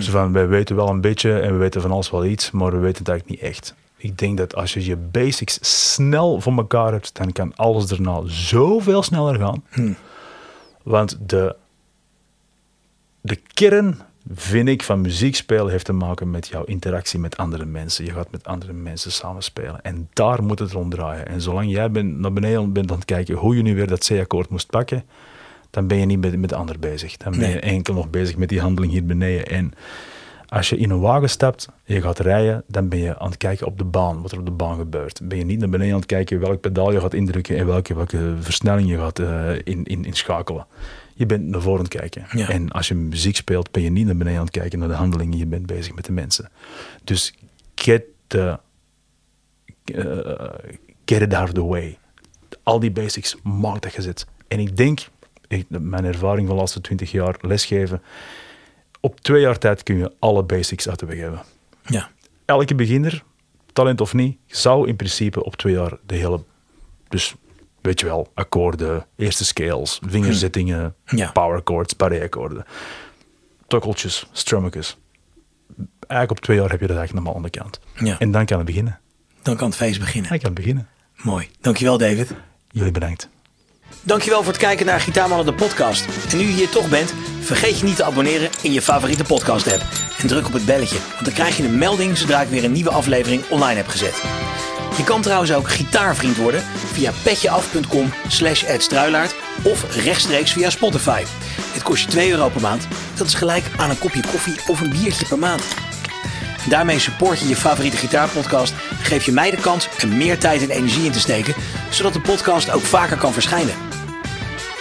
Zo van, wij weten wel een beetje en we weten van alles wel iets, maar we weten het eigenlijk niet echt. Ik denk dat als je je basics snel voor elkaar hebt, dan kan alles daarna zoveel sneller gaan. Want de, de kern, vind ik, van muziek spelen heeft te maken met jouw interactie met andere mensen. Je gaat met andere mensen samenspelen. En daar moet het rond draaien. En zolang jij bent, naar beneden bent aan het kijken hoe je nu weer dat C-akkoord moest pakken, dan ben je niet met, met de ander bezig. Dan ben je Nee. enkel nog bezig met die handeling hier beneden. En Als je in een wagen stapt je gaat rijden, dan ben je aan het kijken op de baan, wat er op de baan gebeurt. Ben je niet naar beneden aan het kijken welk pedaal je gaat indrukken en welke, welke versnelling je gaat uh, in, in, inschakelen. Je bent naar voren aan het kijken. Ja. En als je muziek speelt, ben je niet naar beneden aan het kijken naar de handelingen. Je bent bezig met de mensen. Dus get, the, uh, get it out of the way. Al die basics, maak dat gezet. En ik denk, ik, mijn ervaring van de laatste twintig jaar lesgeven, op twee jaar tijd kun je alle basics uit de weg hebben. Ja. Elke beginner, talent of niet, zou in principe op twee jaar de hele... Dus weet je wel, akkoorden, eerste scales, vingerzettingen, Hm. Ja. power chords, barré-akkoorden, tokkeltjes, strummetjes. Eigenlijk op twee jaar heb je dat eigenlijk allemaal aan de kant. Ja. En dan kan het beginnen. Dan kan het feest beginnen. Dan kan het beginnen. Mooi. Dankjewel, David. Jullie bedankt. Dankjewel voor het kijken naar Gitaarmannen de podcast. En nu je hier toch bent, vergeet je niet te abonneren in je favoriete podcast app. En druk op het belletje, want dan krijg je een melding zodra ik weer een nieuwe aflevering online heb gezet. Je kan trouwens ook gitaarvriend worden via petjeaf.com slash of rechtstreeks via Spotify. Het kost je 2 euro per maand. Dat is gelijk aan een kopje koffie of een biertje per maand. Daarmee support je je favoriete gitaarpodcast, geef je mij de kans er meer tijd en energie in te steken, zodat de podcast ook vaker kan verschijnen.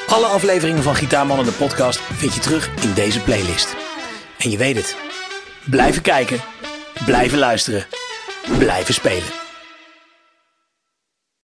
Alle afleveringen van Gitaarmannen de podcast vind je terug in deze playlist. En je weet het, blijven kijken, blijven luisteren, blijven spelen.